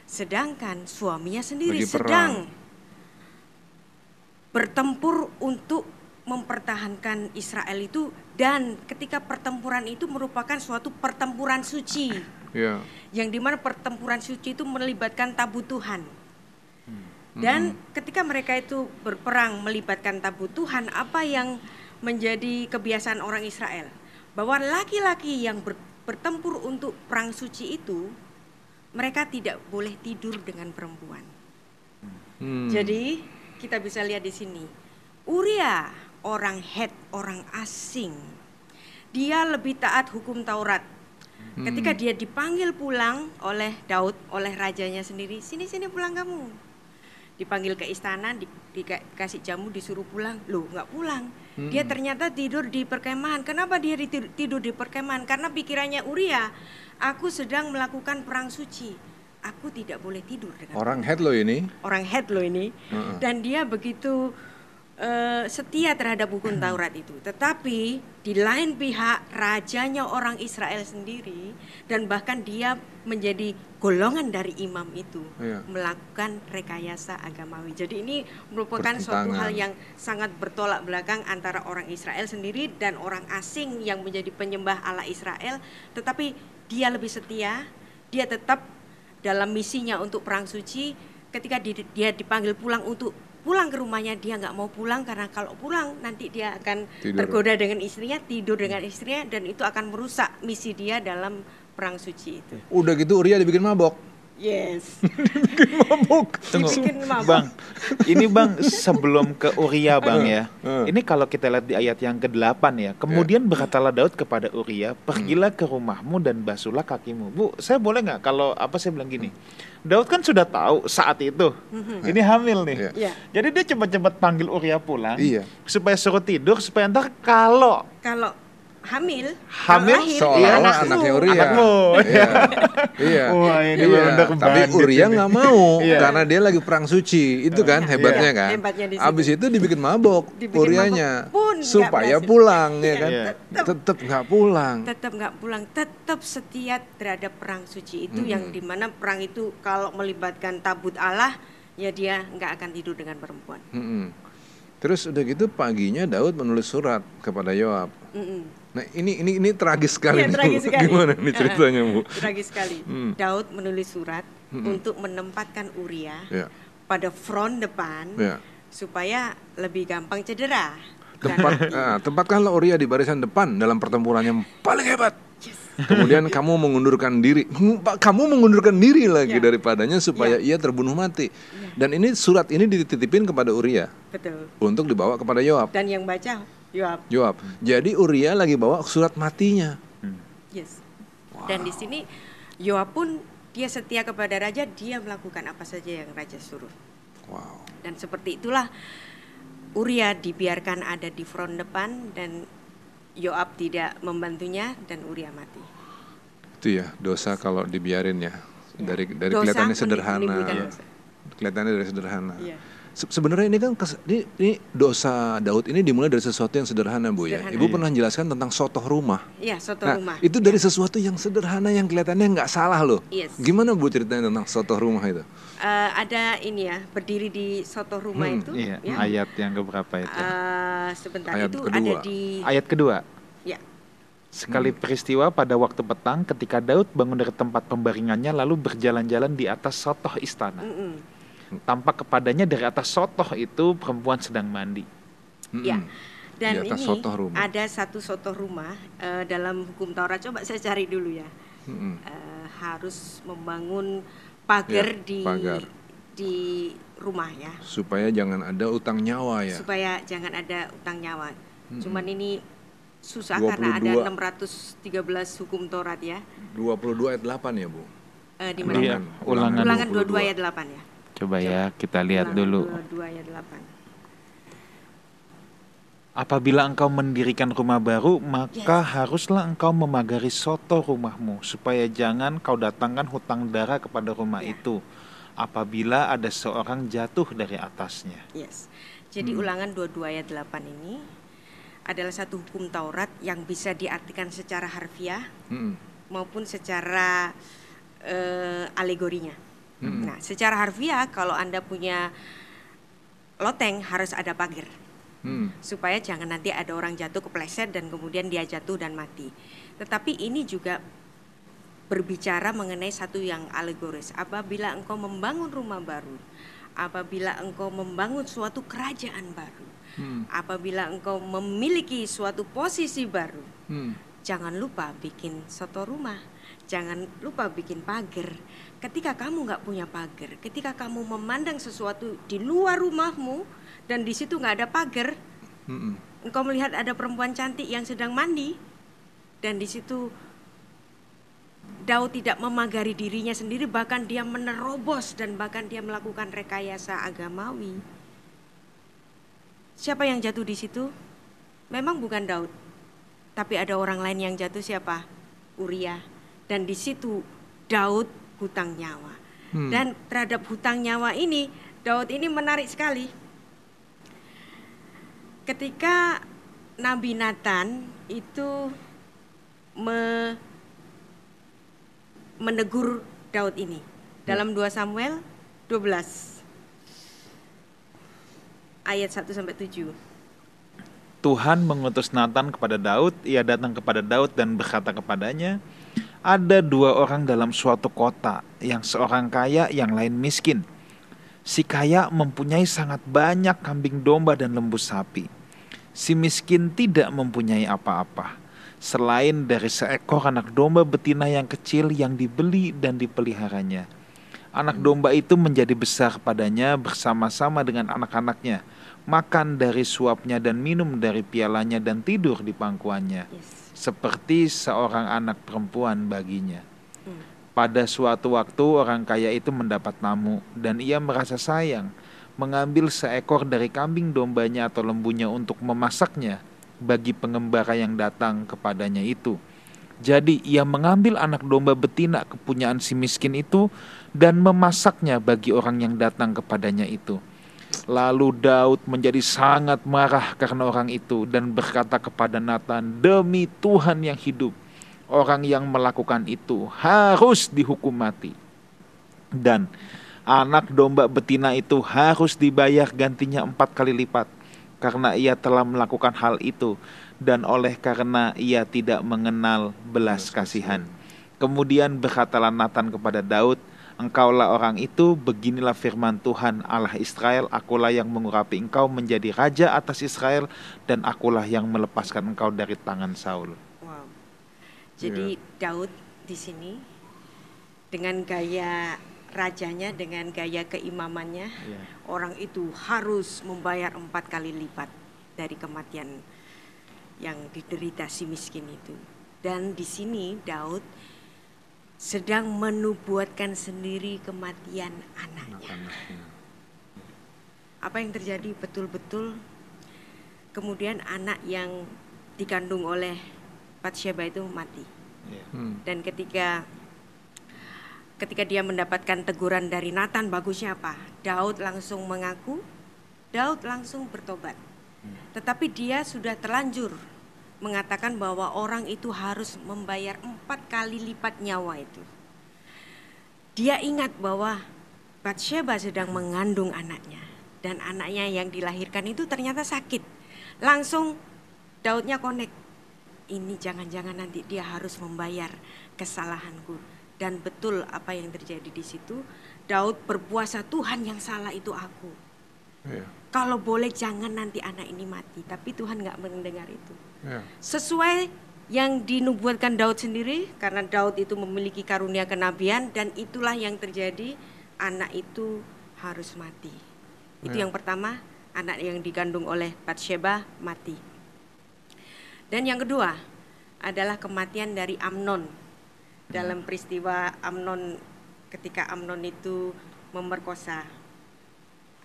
Sedangkan suaminya sendiri Lagi sedang bertempur untuk mempertahankan Israel itu dan ketika pertempuran itu merupakan suatu pertempuran suci Ya. yang di mana pertempuran suci itu melibatkan tabut Tuhan. Dan ketika mereka itu berperang melibatkan tabut Tuhan apa yang menjadi kebiasaan orang Israel? Bahwa laki-laki yang ber- bertempur untuk perang suci itu mereka tidak boleh tidur dengan perempuan. Hmm. jadi kita bisa lihat di sini. Uria orang Het orang asing. Dia lebih taat hukum Taurat ketika dia dipanggil pulang oleh Daud oleh rajanya sendiri sini sini pulang kamu. Dipanggil ke istana di, dikasih jamu disuruh pulang. Loh nggak pulang. Dia ternyata tidur di perkemahan. Kenapa dia tidur di perkemahan? Karena pikirannya Uria aku sedang melakukan perang suci. Aku tidak boleh tidur dengan Orang head lo ini. orang head loh ini. Dan dia begitu eh, setia terhadap hukum Taurat itu. Tetapi di lain pihak rajanya orang Israel sendiri dan bahkan dia menjadi golongan dari imam itu Iya. melakukan rekayasa agamawi. Jadi ini merupakan suatu hal yang sangat bertolak belakang antara orang Israel sendiri dan orang asing yang menjadi penyembah Allah Israel. Tetapi dia lebih setia dia tetap dalam misinya untuk perang suci. Ketika di- dia dipanggil pulang untuk pulang ke rumahnya dia nggak mau pulang karena kalau pulang nanti dia akan Tidur. tergoda dengan istrinya tidur dengan istrinya dan itu akan merusak misi dia dalam perang suci itu Udah gitu Uria dibikin mabok. yes <laughs> mabok. Tunggu, Dibikin mabuk. bang. Ini bang <laughs> sebelum ke Uria bang ya. Ini kalau kita lihat di ayat yang ke-8 ya. Kemudian berkatalah Daud kepada Uria, pergilah ke rumahmu dan basuhlah kakimu. Bu, saya boleh nggak kalau apa saya bilang gini? Daud kan sudah tahu saat itu ini hamil nih. Iya. Iya. Jadi dia cepat-cepat panggil Uria pulang Iya. supaya suruh tidur supaya ntar kalau kalau hamil Hamil, lahir, Seolah-olah anakmu. anaknya Uria. Anakmu. Iya. <laughs> iya. Wah, ini Iya. Tapi Uria nggak mau <laughs> Iya. karena dia lagi perang suci. Itu kan Iya. hebatnya Iya. kan. Hebatnya di situ. Abis itu dibikin mabok Dibikin Urianya mabok pun nggak supaya pulang ya kan. Tetap nggak pulang. tetap nggak pulang, tetap setia terhadap perang suci itu yang di mana perang itu kalau melibatkan tabut Allah ya dia nggak akan tidur dengan perempuan. Mm-mm. Terus udah gitu paginya Daud menulis surat kepada Yoab. Mm-mm. Nah ini ini ini tragis sekali nih, Bu. tragis sekali. Gimana nih <laughs> ceritanya bu? <laughs> Tragis sekali. Hmm. Daud menulis surat untuk menempatkan Uria Ya, pada front depan ya. supaya lebih gampang cedera. Tempat ah, tempatkanlah Uria di barisan depan dalam pertempuran yang paling hebat. Kemudian kamu mengundurkan diri, kamu mengundurkan diri lagi Ya. daripadanya supaya ia terbunuh mati. Dan ini surat ini dititipin kepada Uria Betul. untuk dibawa kepada Yoab. Dan yang baca Yoab. Yoab. Jadi Uria lagi bawa surat matinya. Yes. Dan di sini Yoab pun dia setia kepada raja, dia melakukan apa saja yang raja suruh. Wow. Dan seperti itulah Uria dibiarkan ada di front depan dan Yoab tidak membantunya dan Uria mati. Itu ya dosa kalau dibiarin ya. Dari dari Dosa kelihatannya sederhana. dosa. Kelihatannya dari sederhana. Iya. Se- Sebenarnya ini kan kes- ini, ini dosa Daud ini dimulai dari sesuatu yang sederhana bu ya. Sederhana. Ibu pernah jelaskan tentang sotoh rumah. Iya, soto Nah, rumah. itu dari sesuatu yang sederhana yang kelihatannya nggak salah loh. Yes. Gimana bu ceritanya tentang sotoh rumah itu? Eh, ada ini ya, berdiri di soto rumah Hmm, itu. Iya, ya. ayat yang keberapa itu? Eh, sebentar Ayat itu kedua. ada di Ayat kedua. ya Sekali peristiwa pada waktu petang ketika Daud bangun dari tempat pembaringannya lalu berjalan-jalan di atas sotoh istana. mm-mm. Tampak kepadanya dari atas sotoh itu perempuan sedang mandi. Ya. Dan Di atas ini sotoh rumah. ada satu soto rumah eh, dalam hukum Taurat. Coba saya cari dulu ya. Mm-mm. Eh, harus membangun pagar Ya, di pagar. di rumah ya, Supaya jangan ada utang nyawa ya. supaya jangan ada utang nyawa. Cuman ini susah 22. karena ada 613 hukum Taurat ya. 22 ayat 8 ya bu. Eh, di Iya, mana? ulangan. Ulangan 22. 22 ayat 8 ya. Coba ya kita lihat dulu. 22 ayat 8. Apabila engkau mendirikan rumah baru, maka haruslah engkau memagari soto rumahmu, supaya jangan kau datangkan hutang darah kepada rumah Ya. itu. Apabila ada seorang jatuh dari atasnya. Yes. Jadi ulangan 22 ayat 8 ini adalah satu hukum Taurat yang bisa diartikan secara harfiah Mm-mm. maupun secara eh, alegorinya. Nah, secara harfiah kalau Anda punya loteng harus ada pagar Mm. supaya jangan nanti ada orang jatuh kepleset dan kemudian dia jatuh dan mati. Tetapi ini juga berbicara mengenai satu yang alegoris. Apabila engkau membangun rumah baru, apabila engkau membangun suatu kerajaan baru, Mm. apabila engkau memiliki suatu posisi baru, Mm. jangan lupa bikin soto rumah, jangan lupa bikin pagar. Ketika kamu nggak punya pagar, ketika kamu memandang sesuatu di luar rumahmu dan di situ nggak ada pagar, Mm-mm. engkau melihat ada perempuan cantik yang sedang mandi dan di situ Daud tidak memagari dirinya sendiri bahkan dia menerobos dan bahkan dia melakukan rekayasa agamawi. Siapa yang jatuh di situ? Memang bukan Daud. Tapi ada orang lain yang jatuh siapa? Uria. Dan di situ Daud hutang nyawa. Hmm. Dan terhadap hutang nyawa ini Daud ini menarik sekali. Ketika Nabi Nathan itu me- menegur Daud ini dalam 2 Samuel 12 ayat 1 sampai 7. Tuhan mengutus Nathan kepada Daud, ia datang kepada Daud dan berkata kepadanya, ada dua orang dalam suatu kota, yang seorang kaya, yang lain miskin. Si kaya mempunyai sangat banyak kambing domba dan lembu sapi. Si miskin tidak mempunyai apa-apa, selain dari seekor anak domba betina yang kecil yang dibeli dan dipeliharanya. Anak domba itu menjadi besar padanya bersama-sama dengan anak-anaknya, makan dari suapnya dan minum dari pialanya dan tidur di pangkuannya, Yes. Seperti seorang anak perempuan baginya. Hmm. Pada suatu waktu orang kaya itu mendapat tamu dan ia merasa sayang mengambil seekor dari kambing dombanya atau lembunya untuk memasaknya bagi pengembara yang datang kepadanya itu. Jadi ia mengambil anak domba betina kepunyaan si miskin itu dan memasaknya bagi orang yang datang kepadanya itu. Lalu Daud menjadi sangat marah karena orang itu dan berkata kepada Nathan, "Demi Tuhan yang hidup, orang yang melakukan itu harus dihukum mati." Dan anak domba betina itu harus dibayar gantinya empat kali lipat karena ia telah melakukan hal itu dan oleh karena ia tidak mengenal belas kasihan. Kemudian berkatalah Nathan kepada Daud, Engkaulah orang itu, beginilah firman Tuhan Allah Israel, akulah yang mengurapi engkau menjadi raja atas Israel, dan akulah yang melepaskan engkau dari tangan Saul. Wow. Jadi Daud di sini dengan gaya rajanya, dengan gaya keimamannya, Iya. orang itu harus membayar empat kali lipat dari kematian yang diderita si miskin itu. Dan di sini Daud sedang menubuatkan sendiri kematian anaknya. Apa yang terjadi betul-betul kemudian anak yang dikandung oleh Batsheba itu mati. Iya. Hmm. Dan ketika ketika dia mendapatkan teguran dari Nathan, bagusnya apa? Daud langsung mengaku, Daud langsung bertobat. Tetapi dia sudah terlanjur mengatakan bahwa orang itu harus membayar empat kali lipat nyawa itu. Dia ingat bahwa Batsheba sedang mengandung anaknya dan anaknya yang dilahirkan itu ternyata sakit. Langsung Daudnya connect. Ini jangan-jangan nanti dia harus membayar kesalahanku. Dan betul apa yang terjadi di situ. Daud berpuasa Tuhan yang salah itu aku. Iya. Kalau boleh jangan nanti anak ini mati. Tapi Tuhan nggak mendengar itu. Iya. Sesuai yang dinubuatkan Daud sendiri. Karena Daud itu memiliki karunia kenabian. Dan itulah yang terjadi. Anak itu harus mati. Itu Ya. yang pertama. Anak yang digandung oleh Bathsheba mati. Dan yang kedua adalah kematian dari Amnon. Dalam peristiwa Amnon ketika Amnon itu memerkosa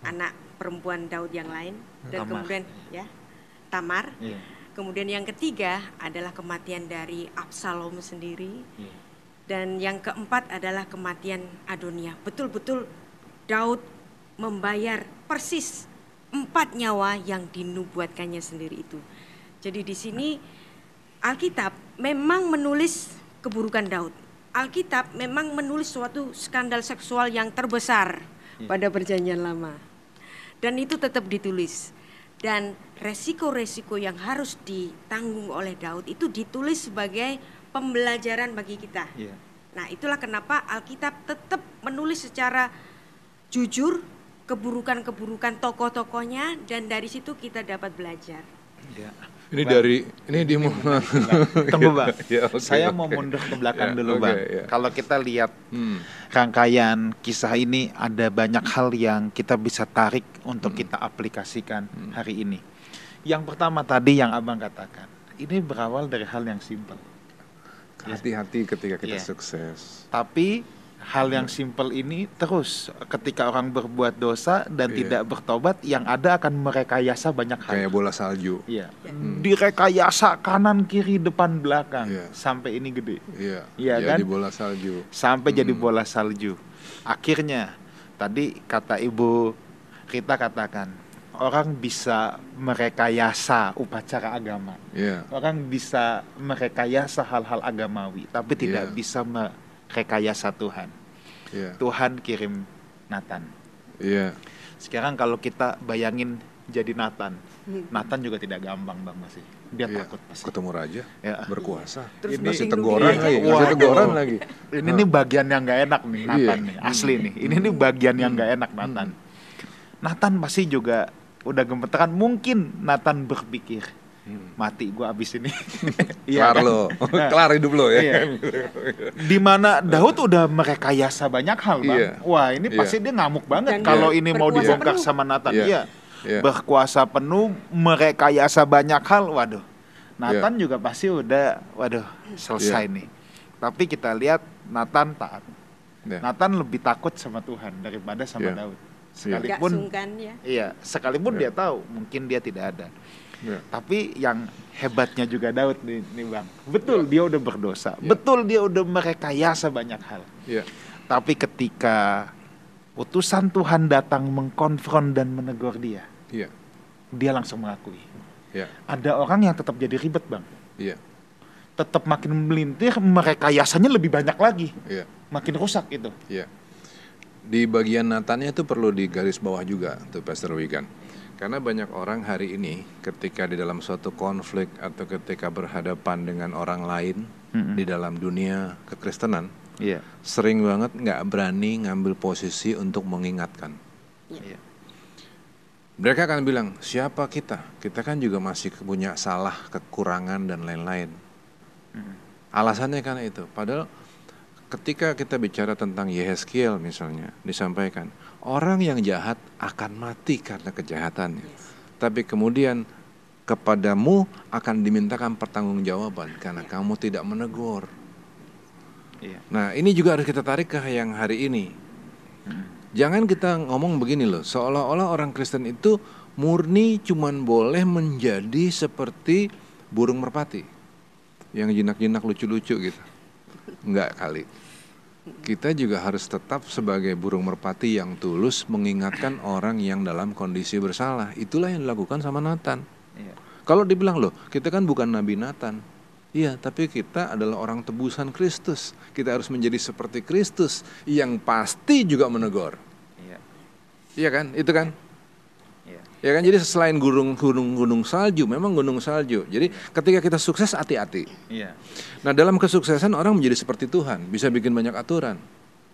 anak perempuan Daud yang lain dan Tamar. kemudian ya Tamar. Iya. Kemudian yang ketiga adalah kematian dari Absalom sendiri. Iya. Dan yang keempat adalah kematian Adonia. Betul-betul Daud membayar persis empat nyawa yang dinubuatkannya sendiri itu. Jadi di sini Alkitab memang menulis keburukan Daud. Alkitab memang menulis suatu skandal seksual yang terbesar pada perjanjian lama. Dan itu tetap ditulis. Dan resiko-resiko yang harus ditanggung oleh Daud itu ditulis sebagai pembelajaran bagi kita. Iya. Nah, itulah kenapa Alkitab tetap menulis secara jujur keburukan-keburukan tokoh-tokohnya dan dari situ kita dapat belajar. Iya. Ini dari ini di Tunggu <laughs> bang, Ya, oke, saya oke. mau mundur ke belakang Ya, dulu oke, bang. ya. Kalau kita lihat Hmm. rangkaian kisah ini ada banyak hal yang kita bisa tarik untuk Hmm. kita aplikasikan hari ini. Yang pertama tadi yang abang katakan, ini berawal dari hal yang simpel. Hati-hati ketika kita Iya. sukses. Tapi hal yang simpel ini terus ketika orang berbuat dosa dan Iya. tidak bertobat, yang ada akan merekayasa banyak hal. Kayak bola salju. Iya. Hmm. Direkayasa kanan kiri depan belakang Iya. sampai ini gede. Iya. Iya kan? Jadi bola salju. Sampai jadi Hmm. bola salju. Akhirnya tadi kata Ibu Rita katakan orang bisa merekayasa upacara agama. Iya. Orang bisa merekayasa hal-hal agamawi, tapi tidak Iya. bisa merekayasa Tuhan. Iya. Tuhan kirim Nathan. Iya. Sekarang kalau kita bayangin jadi Nathan, Nathan juga tidak gampang bang masih. Dia Iya. takut pasti. Ketemu raja, Ya. berkuasa. Terus Ini berlindung teguran lagi, Waduh. teguran lagi. Ini nih bagian yang gak enak nih Nathan Iya. nih, asli nih. Ini nih bagian yang gak enak Nathan. Nathan pasti juga udah gemeteran. Mungkin Nathan berpikir, Hmm. mati gua abis ini. <laughs> Kelar kan? lo, kelar hidup lo ya. Iya. Di mana Daud udah merekayasa banyak hal bang. Iya. Wah ini Iya. pasti dia ngamuk banget Dan kalau dia ini mau dibongkar penuh. sama Nathan. Iya. Iya. Iya. Berkuasa penuh, merekayasa banyak hal. Waduh. Nathan Iya. juga pasti udah, waduh selesai Iya. nih. Tapi kita lihat Nathan taat. Iya. Nathan lebih takut sama Tuhan daripada sama Iya. Daud. Gak Sekalipun sungkan ya. iya, sekalipun Iya. dia tahu mungkin dia tidak ada. Iya. Tapi yang hebatnya juga Daud nih, nih Bang. Betul Iya. dia udah berdosa. Iya. Betul dia udah merekayasa banyak hal. Iya. Tapi ketika utusan Tuhan datang mengkonfront dan menegur dia, Iya. dia langsung mengakui. Iya. Ada orang yang tetap jadi ribet, Bang. Iya. Tetap makin melintir, merekayasanya lebih banyak lagi. Iya. Makin rusak itu. Iya. Di bagian Natannya itu perlu digaris bawah juga tuh Pastor Wigan. Karena banyak orang hari ini ketika di dalam suatu konflik atau ketika berhadapan dengan orang lain Mm-mm. di dalam dunia kekristenan Iya. sering banget nggak berani ngambil posisi untuk mengingatkan. Iya. Mereka akan bilang siapa kita? Kita kan juga masih punya salah, kekurangan dan lain-lain. Alasannya kan itu. Padahal ketika kita bicara tentang Yehezkiel misalnya disampaikan orang yang jahat akan mati karena kejahatannya. Tapi kemudian kepadamu akan dimintakan pertanggungjawaban karena kamu tidak menegur. Iya. Nah, ini juga harus kita tarik ke yang hari ini. Jangan kita ngomong begini loh, seolah-olah orang Kristen itu murni cuman boleh menjadi seperti burung merpati yang jinak-jinak lucu-lucu gitu. Enggak kali. Kita juga harus tetap sebagai burung merpati yang tulus mengingatkan <clears throat> orang yang dalam kondisi bersalah. Itulah yang dilakukan sama Nathan. Iya. Kalau dibilang loh, kita kan bukan Nabi Nathan. Iya, tapi kita adalah orang tebusan Kristus. Kita harus menjadi seperti Kristus yang pasti juga menegur. Iya. Iya kan? Itu kan? Ya kan? Jadi selain gunung gunung gunung salju, memang gunung salju. Jadi ketika kita sukses hati-hati. Iya. Nah, dalam kesuksesan orang menjadi seperti Tuhan, bisa bikin banyak aturan.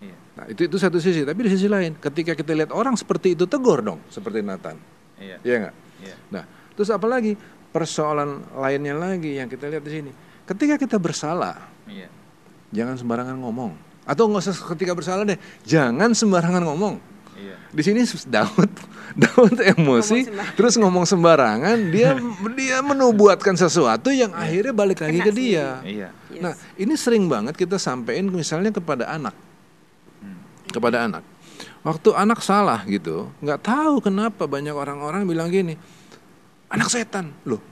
Iya. Nah, itu itu satu sisi, tapi di sisi lain, ketika kita lihat orang seperti itu tegur dong, seperti Nathan. Iya. Iya nggak? Iya. Nah, terus apa lagi? Persoalan lainnya lagi yang kita lihat di sini. Ketika kita bersalah, Iya. jangan sembarangan ngomong. Atau nggak usah ketika bersalah deh, jangan sembarangan ngomong. Iya. Di sini Daud, <laughs> Daud emosi, Ngomong terus ngomong sembarangan, dia dia menubuatkan sesuatu yang akhirnya balik lagi Kena ke dia. Iya. Yes. Nah, ini sering banget kita sampein misalnya kepada anak, kepada anak. Waktu anak salah gitu, nggak tahu kenapa banyak orang-orang bilang gini, anak setan, loh,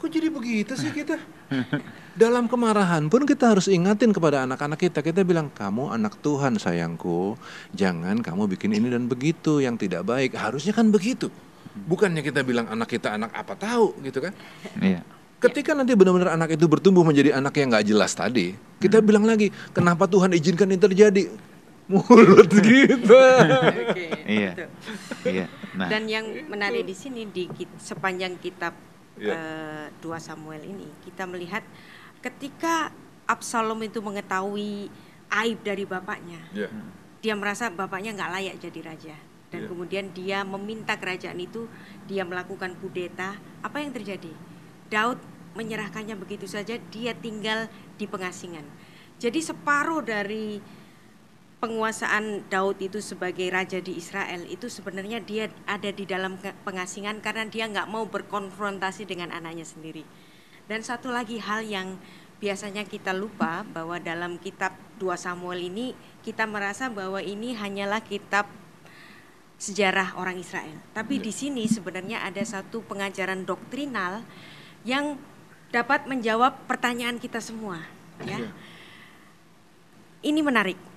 kok jadi begitu sih kita? <laughs> Dalam kemarahan pun kita harus ingatin kepada anak-anak kita, kita bilang kamu anak Tuhan sayangku, jangan kamu bikin ini dan begitu yang tidak baik. Harusnya kan begitu, bukannya kita bilang anak kita anak apa tahu gitu kan? Iya. Ketika nanti benar-benar anak itu bertumbuh menjadi anak yang nggak jelas tadi, kita bilang lagi, kenapa Tuhan izinkan ini terjadi? <laughs> Mulut gitu. Oke, Iya. Iya. Nah. Dan yang menarik di sini di sepanjang kitab Iya. eh, 2 Samuel ini kita melihat ketika Absalom itu mengetahui aib dari bapaknya, Ya. dia merasa bapaknya nggak layak jadi raja dan Iya. kemudian dia meminta kerajaan itu dia melakukan kudeta. Apa yang terjadi? Daud menyerahkannya begitu saja, dia tinggal di pengasingan. Jadi separuh dari penguasaan Daud itu sebagai raja di Israel itu sebenarnya dia ada di dalam pengasingan karena dia nggak mau berkonfrontasi dengan anaknya sendiri. Dan satu lagi hal yang biasanya kita lupa bahwa dalam kitab 2 Samuel ini kita merasa bahwa ini hanyalah kitab sejarah orang Israel. Tapi di sini sebenarnya ada satu pengajaran doktrinal yang dapat menjawab pertanyaan kita semua, ya. Ini menarik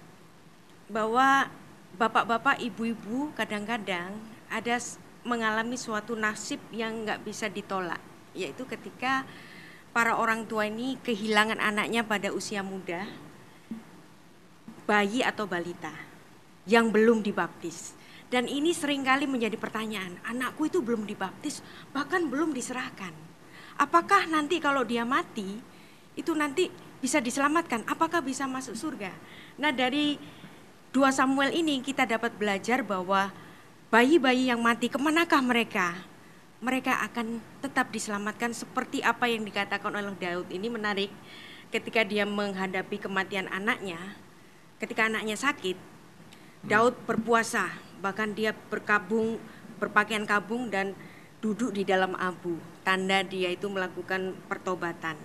bahwa bapak-bapak, ibu-ibu kadang-kadang ada mengalami suatu nasib yang nggak bisa ditolak, yaitu ketika para orang tua ini kehilangan anaknya pada usia muda, bayi atau balita yang belum dibaptis. Dan ini sering kali menjadi pertanyaan, anakku itu belum dibaptis, bahkan belum diserahkan. Apakah nanti kalau dia mati, itu nanti bisa diselamatkan? Apakah bisa masuk surga? Nah dari 2 Samuel ini kita dapat belajar bahwa bayi-bayi yang mati ke manakah mereka? Mereka akan tetap diselamatkan seperti apa yang dikatakan oleh Daud. Ini menarik ketika dia menghadapi kematian anaknya, ketika anaknya sakit, Daud berpuasa, bahkan dia berkabung, berpakaian kabung dan duduk di dalam abu. Tanda dia itu melakukan pertobatan.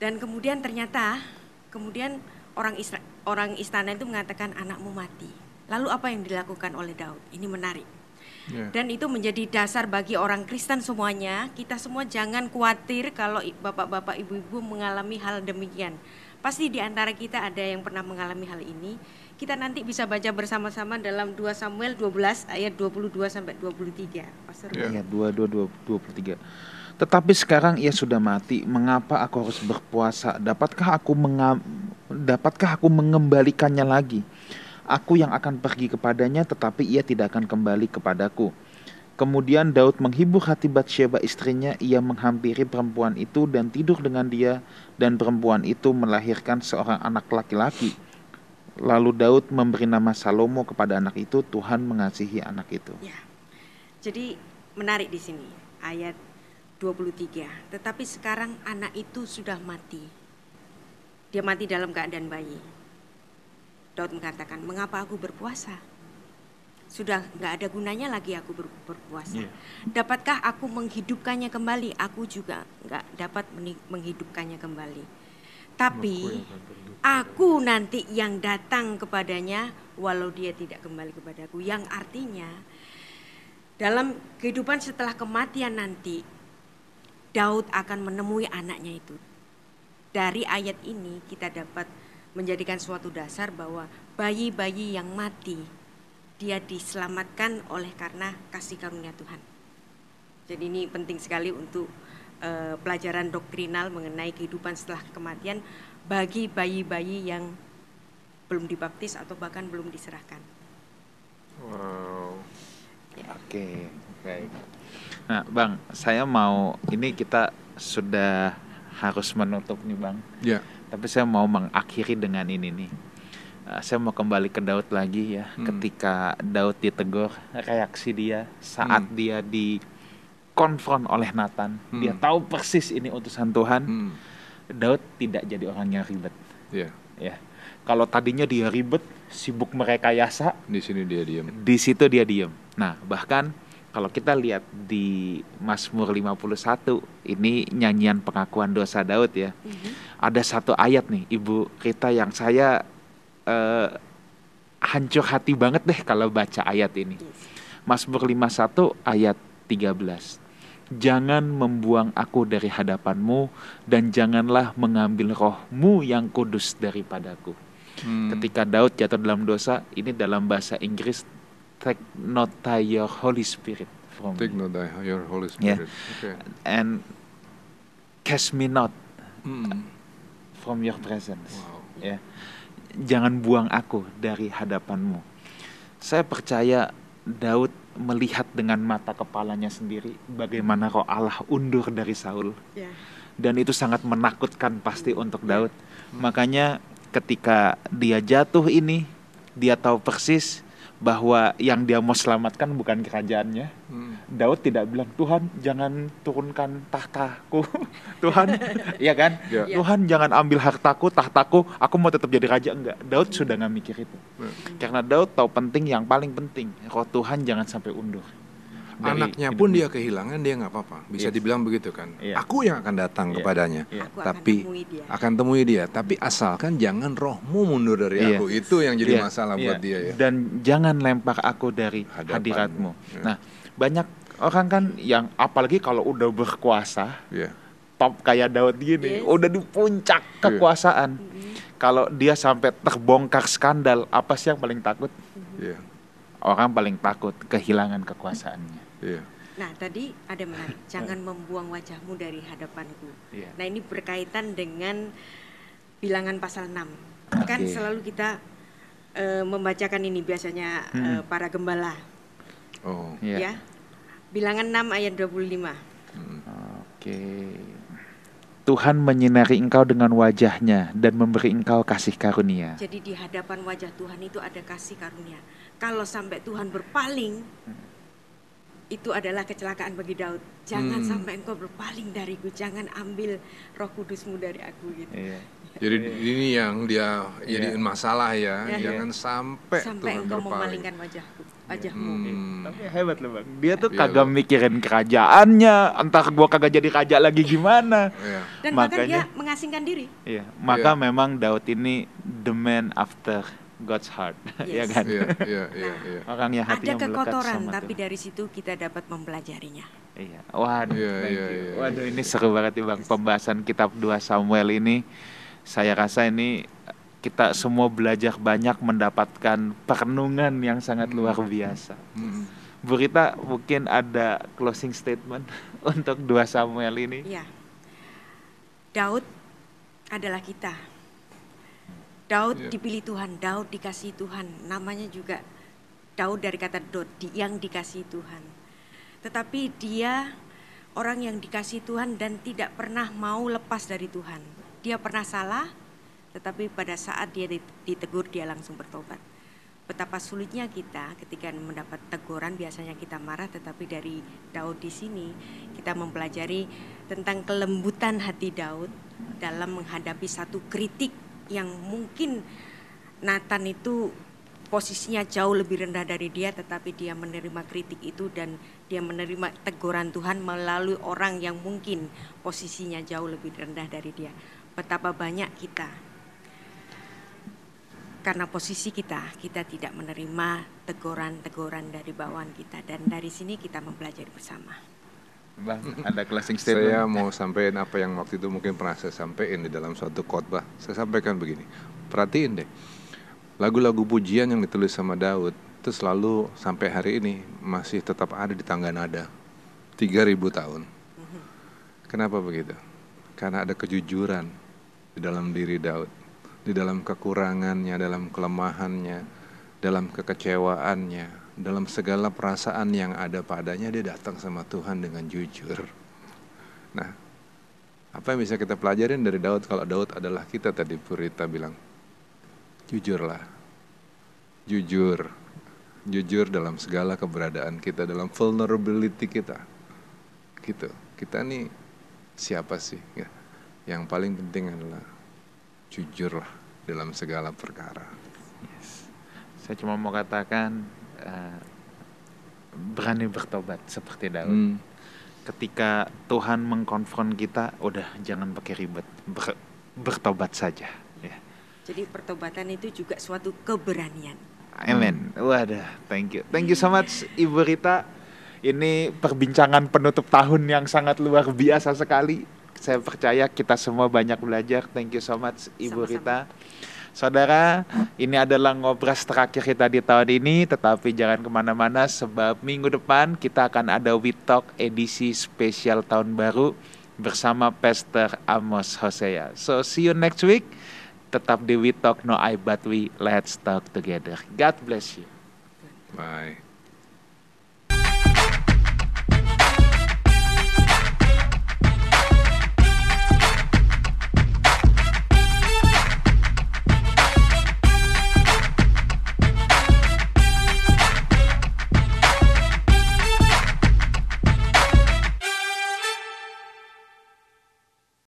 Dan kemudian ternyata, kemudian orang Isra- orang istana itu mengatakan anakmu mati. Lalu apa yang dilakukan oleh Daud? Ini menarik. Ya. Dan itu menjadi dasar bagi orang Kristen semuanya. Kita semua jangan khawatir kalau bapak-bapak, ibu-ibu mengalami hal demikian. Pasti di antara kita ada yang pernah mengalami hal ini. Kita nanti bisa baca bersama-sama dalam 2 Samuel 12 ayat 22 sampai 23. Pastor Ya. Iya, 22 23. Tetapi sekarang ia sudah mati, mengapa aku harus berpuasa? Dapatkah aku menga- dapatkah aku mengembalikannya lagi? Aku yang akan pergi kepadanya, tetapi ia tidak akan kembali kepadaku. Kemudian Daud menghibur hati Batsheba istrinya, ia menghampiri perempuan itu dan tidur dengan dia, dan perempuan itu melahirkan seorang anak laki-laki. Lalu Daud memberi nama Salomo kepada anak itu, Tuhan mengasihi anak itu. Ya. Jadi menarik di sini ayat 23. Tetapi sekarang anak itu sudah mati. Dia mati dalam keadaan bayi. Daud mengatakan, "Mengapa aku berpuasa? Sudah nggak ada gunanya lagi aku ber- berpuasa. Iya. Dapatkah aku menghidupkannya kembali? Aku juga nggak dapat menghidupkannya kembali. Tapi aku nanti yang datang kepadanya walau dia tidak kembali kepadaku. Yang artinya dalam kehidupan setelah kematian nanti Daud akan menemui anaknya itu. Dari ayat ini kita dapat menjadikan suatu dasar bahwa bayi-bayi yang mati dia diselamatkan oleh karena kasih karunia Tuhan. Jadi ini penting sekali untuk uh, pelajaran doktrinal mengenai kehidupan setelah kematian bagi bayi-bayi yang belum dibaptis atau bahkan belum diserahkan. Wow. Ya. Oke, baik. Nah, Bang, saya mau ini kita sudah harus menutup nih, Bang. Ya. Tapi saya mau mengakhiri dengan ini nih. Uh, saya mau kembali ke Daud lagi ya. Hmm. Ketika Daud ditegur, reaksi dia saat hmm. dia di konfront oleh Nathan, hmm. dia tahu persis ini utusan Tuhan. Hmm. Daud tidak jadi orang yang ribet. Ya. Ya kalau tadinya dia ribet, sibuk merekayasa, di sini dia diam. Di situ dia diam. Nah, bahkan kalau kita lihat di Mazmur 51, ini nyanyian pengakuan dosa Daud ya. Mm-hmm. Ada satu ayat nih, Ibu Rita yang saya uh, hancur hati banget deh kalau baca ayat ini. Mazmur 51 ayat 13. Jangan membuang aku dari hadapanmu dan janganlah mengambil rohmu yang kudus daripadaku. Hmm. Ketika Daud jatuh dalam dosa, ini dalam bahasa Inggris take not your Holy Spirit from take not your Holy Spirit. Yeah. Okay. And cast me not hmm. from your presence. Wow. Ya. Yeah. Jangan buang aku dari hadapanmu. Saya percaya Daud melihat dengan mata kepalanya sendiri bagaimana kok Allah undur dari Saul. Yeah. Dan itu sangat menakutkan pasti untuk Daud. Hmm. Makanya ketika dia jatuh ini dia tahu persis bahwa yang dia mau selamatkan bukan kerajaannya. Hmm. Daud tidak bilang Tuhan jangan turunkan tahtaku, <laughs> Tuhan, <laughs> ya kan? Yeah. Tuhan jangan ambil hartaku, tahtaku, aku mau tetap jadi raja enggak. Daud sudah nggak mikir itu, hmm. karena Daud tahu penting yang paling penting, roh Tuhan jangan sampai undur anaknya pun dia kehilangan dia nggak apa-apa bisa yes. dibilang begitu kan yeah. aku yang akan datang yeah. kepadanya yeah. tapi akan temui, dia. akan temui dia tapi asalkan jangan rohmu mundur dari yeah. aku itu yang jadi yeah. masalah yeah. buat dia ya dan jangan lempar aku dari Hadapan. hadiratmu yeah. nah banyak orang kan yang apalagi kalau udah berkuasa yeah. top kayak Daud gini yes. udah di puncak iya. kekuasaan yeah. kalau dia sampai terbongkar skandal apa sih yang paling takut yeah. orang paling takut kehilangan kekuasaannya Iya. Nah, tadi ada menarik, jangan membuang wajahmu dari hadapanku. Iya. Nah, ini berkaitan dengan bilangan pasal 6. Okay. Kan selalu kita uh, membacakan ini biasanya hmm. uh, para gembala. Oh. Iya. Ya. Bilangan 6 ayat 25. Hmm. Oke. Okay. Tuhan menyinari engkau dengan wajahnya dan memberi engkau kasih karunia. Jadi di hadapan wajah Tuhan itu ada kasih karunia. Kalau sampai Tuhan berpaling, hmm itu adalah kecelakaan bagi Daud. Jangan hmm. sampai engkau berpaling dariku, jangan ambil Roh Kudusmu dari aku gitu. Iya. <laughs> Jadi ini yang dia yeah. jadiin masalah ya, yeah. jangan sampai sampai Tuhan engkau berpaling. memalingkan wajahku, wajahmu. Hmm. Tapi hebat loh bang, dia tuh yeah, kagak mikirin kerajaannya, entah gua kagak jadi raja lagi gimana. Yeah. Dan makanya dia mengasingkan diri. Iya, maka yeah. memang Daud ini the man after God's heart, <laughs> ya yes. ya kan? Iya, iya, iya, iya. Orang yang hatinya ada kekotoran, tapi dari situ kita dapat mempelajarinya. Iya, waduh, iya, iya, iya, waduh ini seru banget nih bang pembahasan kitab 2 Samuel ini. Saya rasa ini kita semua belajar banyak mendapatkan perenungan yang sangat luar hmm. biasa. Hmm. Bu Rita mungkin ada closing statement <laughs> untuk 2 Samuel ini. Iya. Daud adalah kita Daud yeah. dipilih Tuhan, Daud dikasih Tuhan. Namanya juga Daud dari kata Daud, yang dikasih Tuhan. Tetapi dia orang yang dikasih Tuhan dan tidak pernah mau lepas dari Tuhan. Dia pernah salah, tetapi pada saat dia ditegur dia langsung bertobat. Betapa sulitnya kita ketika mendapat teguran biasanya kita marah tetapi dari Daud di sini kita mempelajari tentang kelembutan hati Daud dalam menghadapi satu kritik yang mungkin Nathan itu posisinya jauh lebih rendah dari dia tetapi dia menerima kritik itu dan dia menerima teguran Tuhan melalui orang yang mungkin posisinya jauh lebih rendah dari dia. Betapa banyak kita karena posisi kita, kita tidak menerima teguran-teguran dari bawahan kita dan dari sini kita mempelajari bersama. Bang, ada closing Saya statement. mau sampaikan apa yang waktu itu mungkin pernah saya sampaikan di dalam suatu khotbah. Saya sampaikan begini, perhatiin deh, lagu-lagu pujian yang ditulis sama Daud itu selalu sampai hari ini masih tetap ada di tangga nada, 3000 tahun. Kenapa begitu? Karena ada kejujuran di dalam diri Daud, di dalam kekurangannya, dalam kelemahannya, dalam kekecewaannya, dalam segala perasaan yang ada padanya dia datang sama Tuhan dengan jujur. Nah, apa yang bisa kita pelajarin dari Daud kalau Daud adalah kita tadi Purita bilang jujurlah. Jujur. Jujur dalam segala keberadaan kita, dalam vulnerability kita. Gitu. Kita nih siapa sih? Ya. Yang paling penting adalah jujurlah dalam segala perkara. Saya cuma mau katakan eh, berani bertobat seperti Daud. Hmm. Ketika Tuhan mengkonfront kita, udah jangan pakai ribet, Ber- bertobat saja. Ya. Jadi pertobatan itu juga suatu keberanian. Amin. Wadah, thank you. Thank you so much Ibu Rita. Ini perbincangan penutup tahun yang sangat luar biasa sekali. Saya percaya kita semua banyak belajar. Thank you so much Ibu Sama-sama. Rita. Saudara, ini adalah ngobras terakhir kita di tahun ini, tetapi jangan ke mana-mana sebab minggu depan kita akan ada We Talk edisi spesial tahun baru bersama Pastor Amos Hosea. So see you next week. Tetap di We Talk No I But We Let's Talk Together. God bless you. Bye.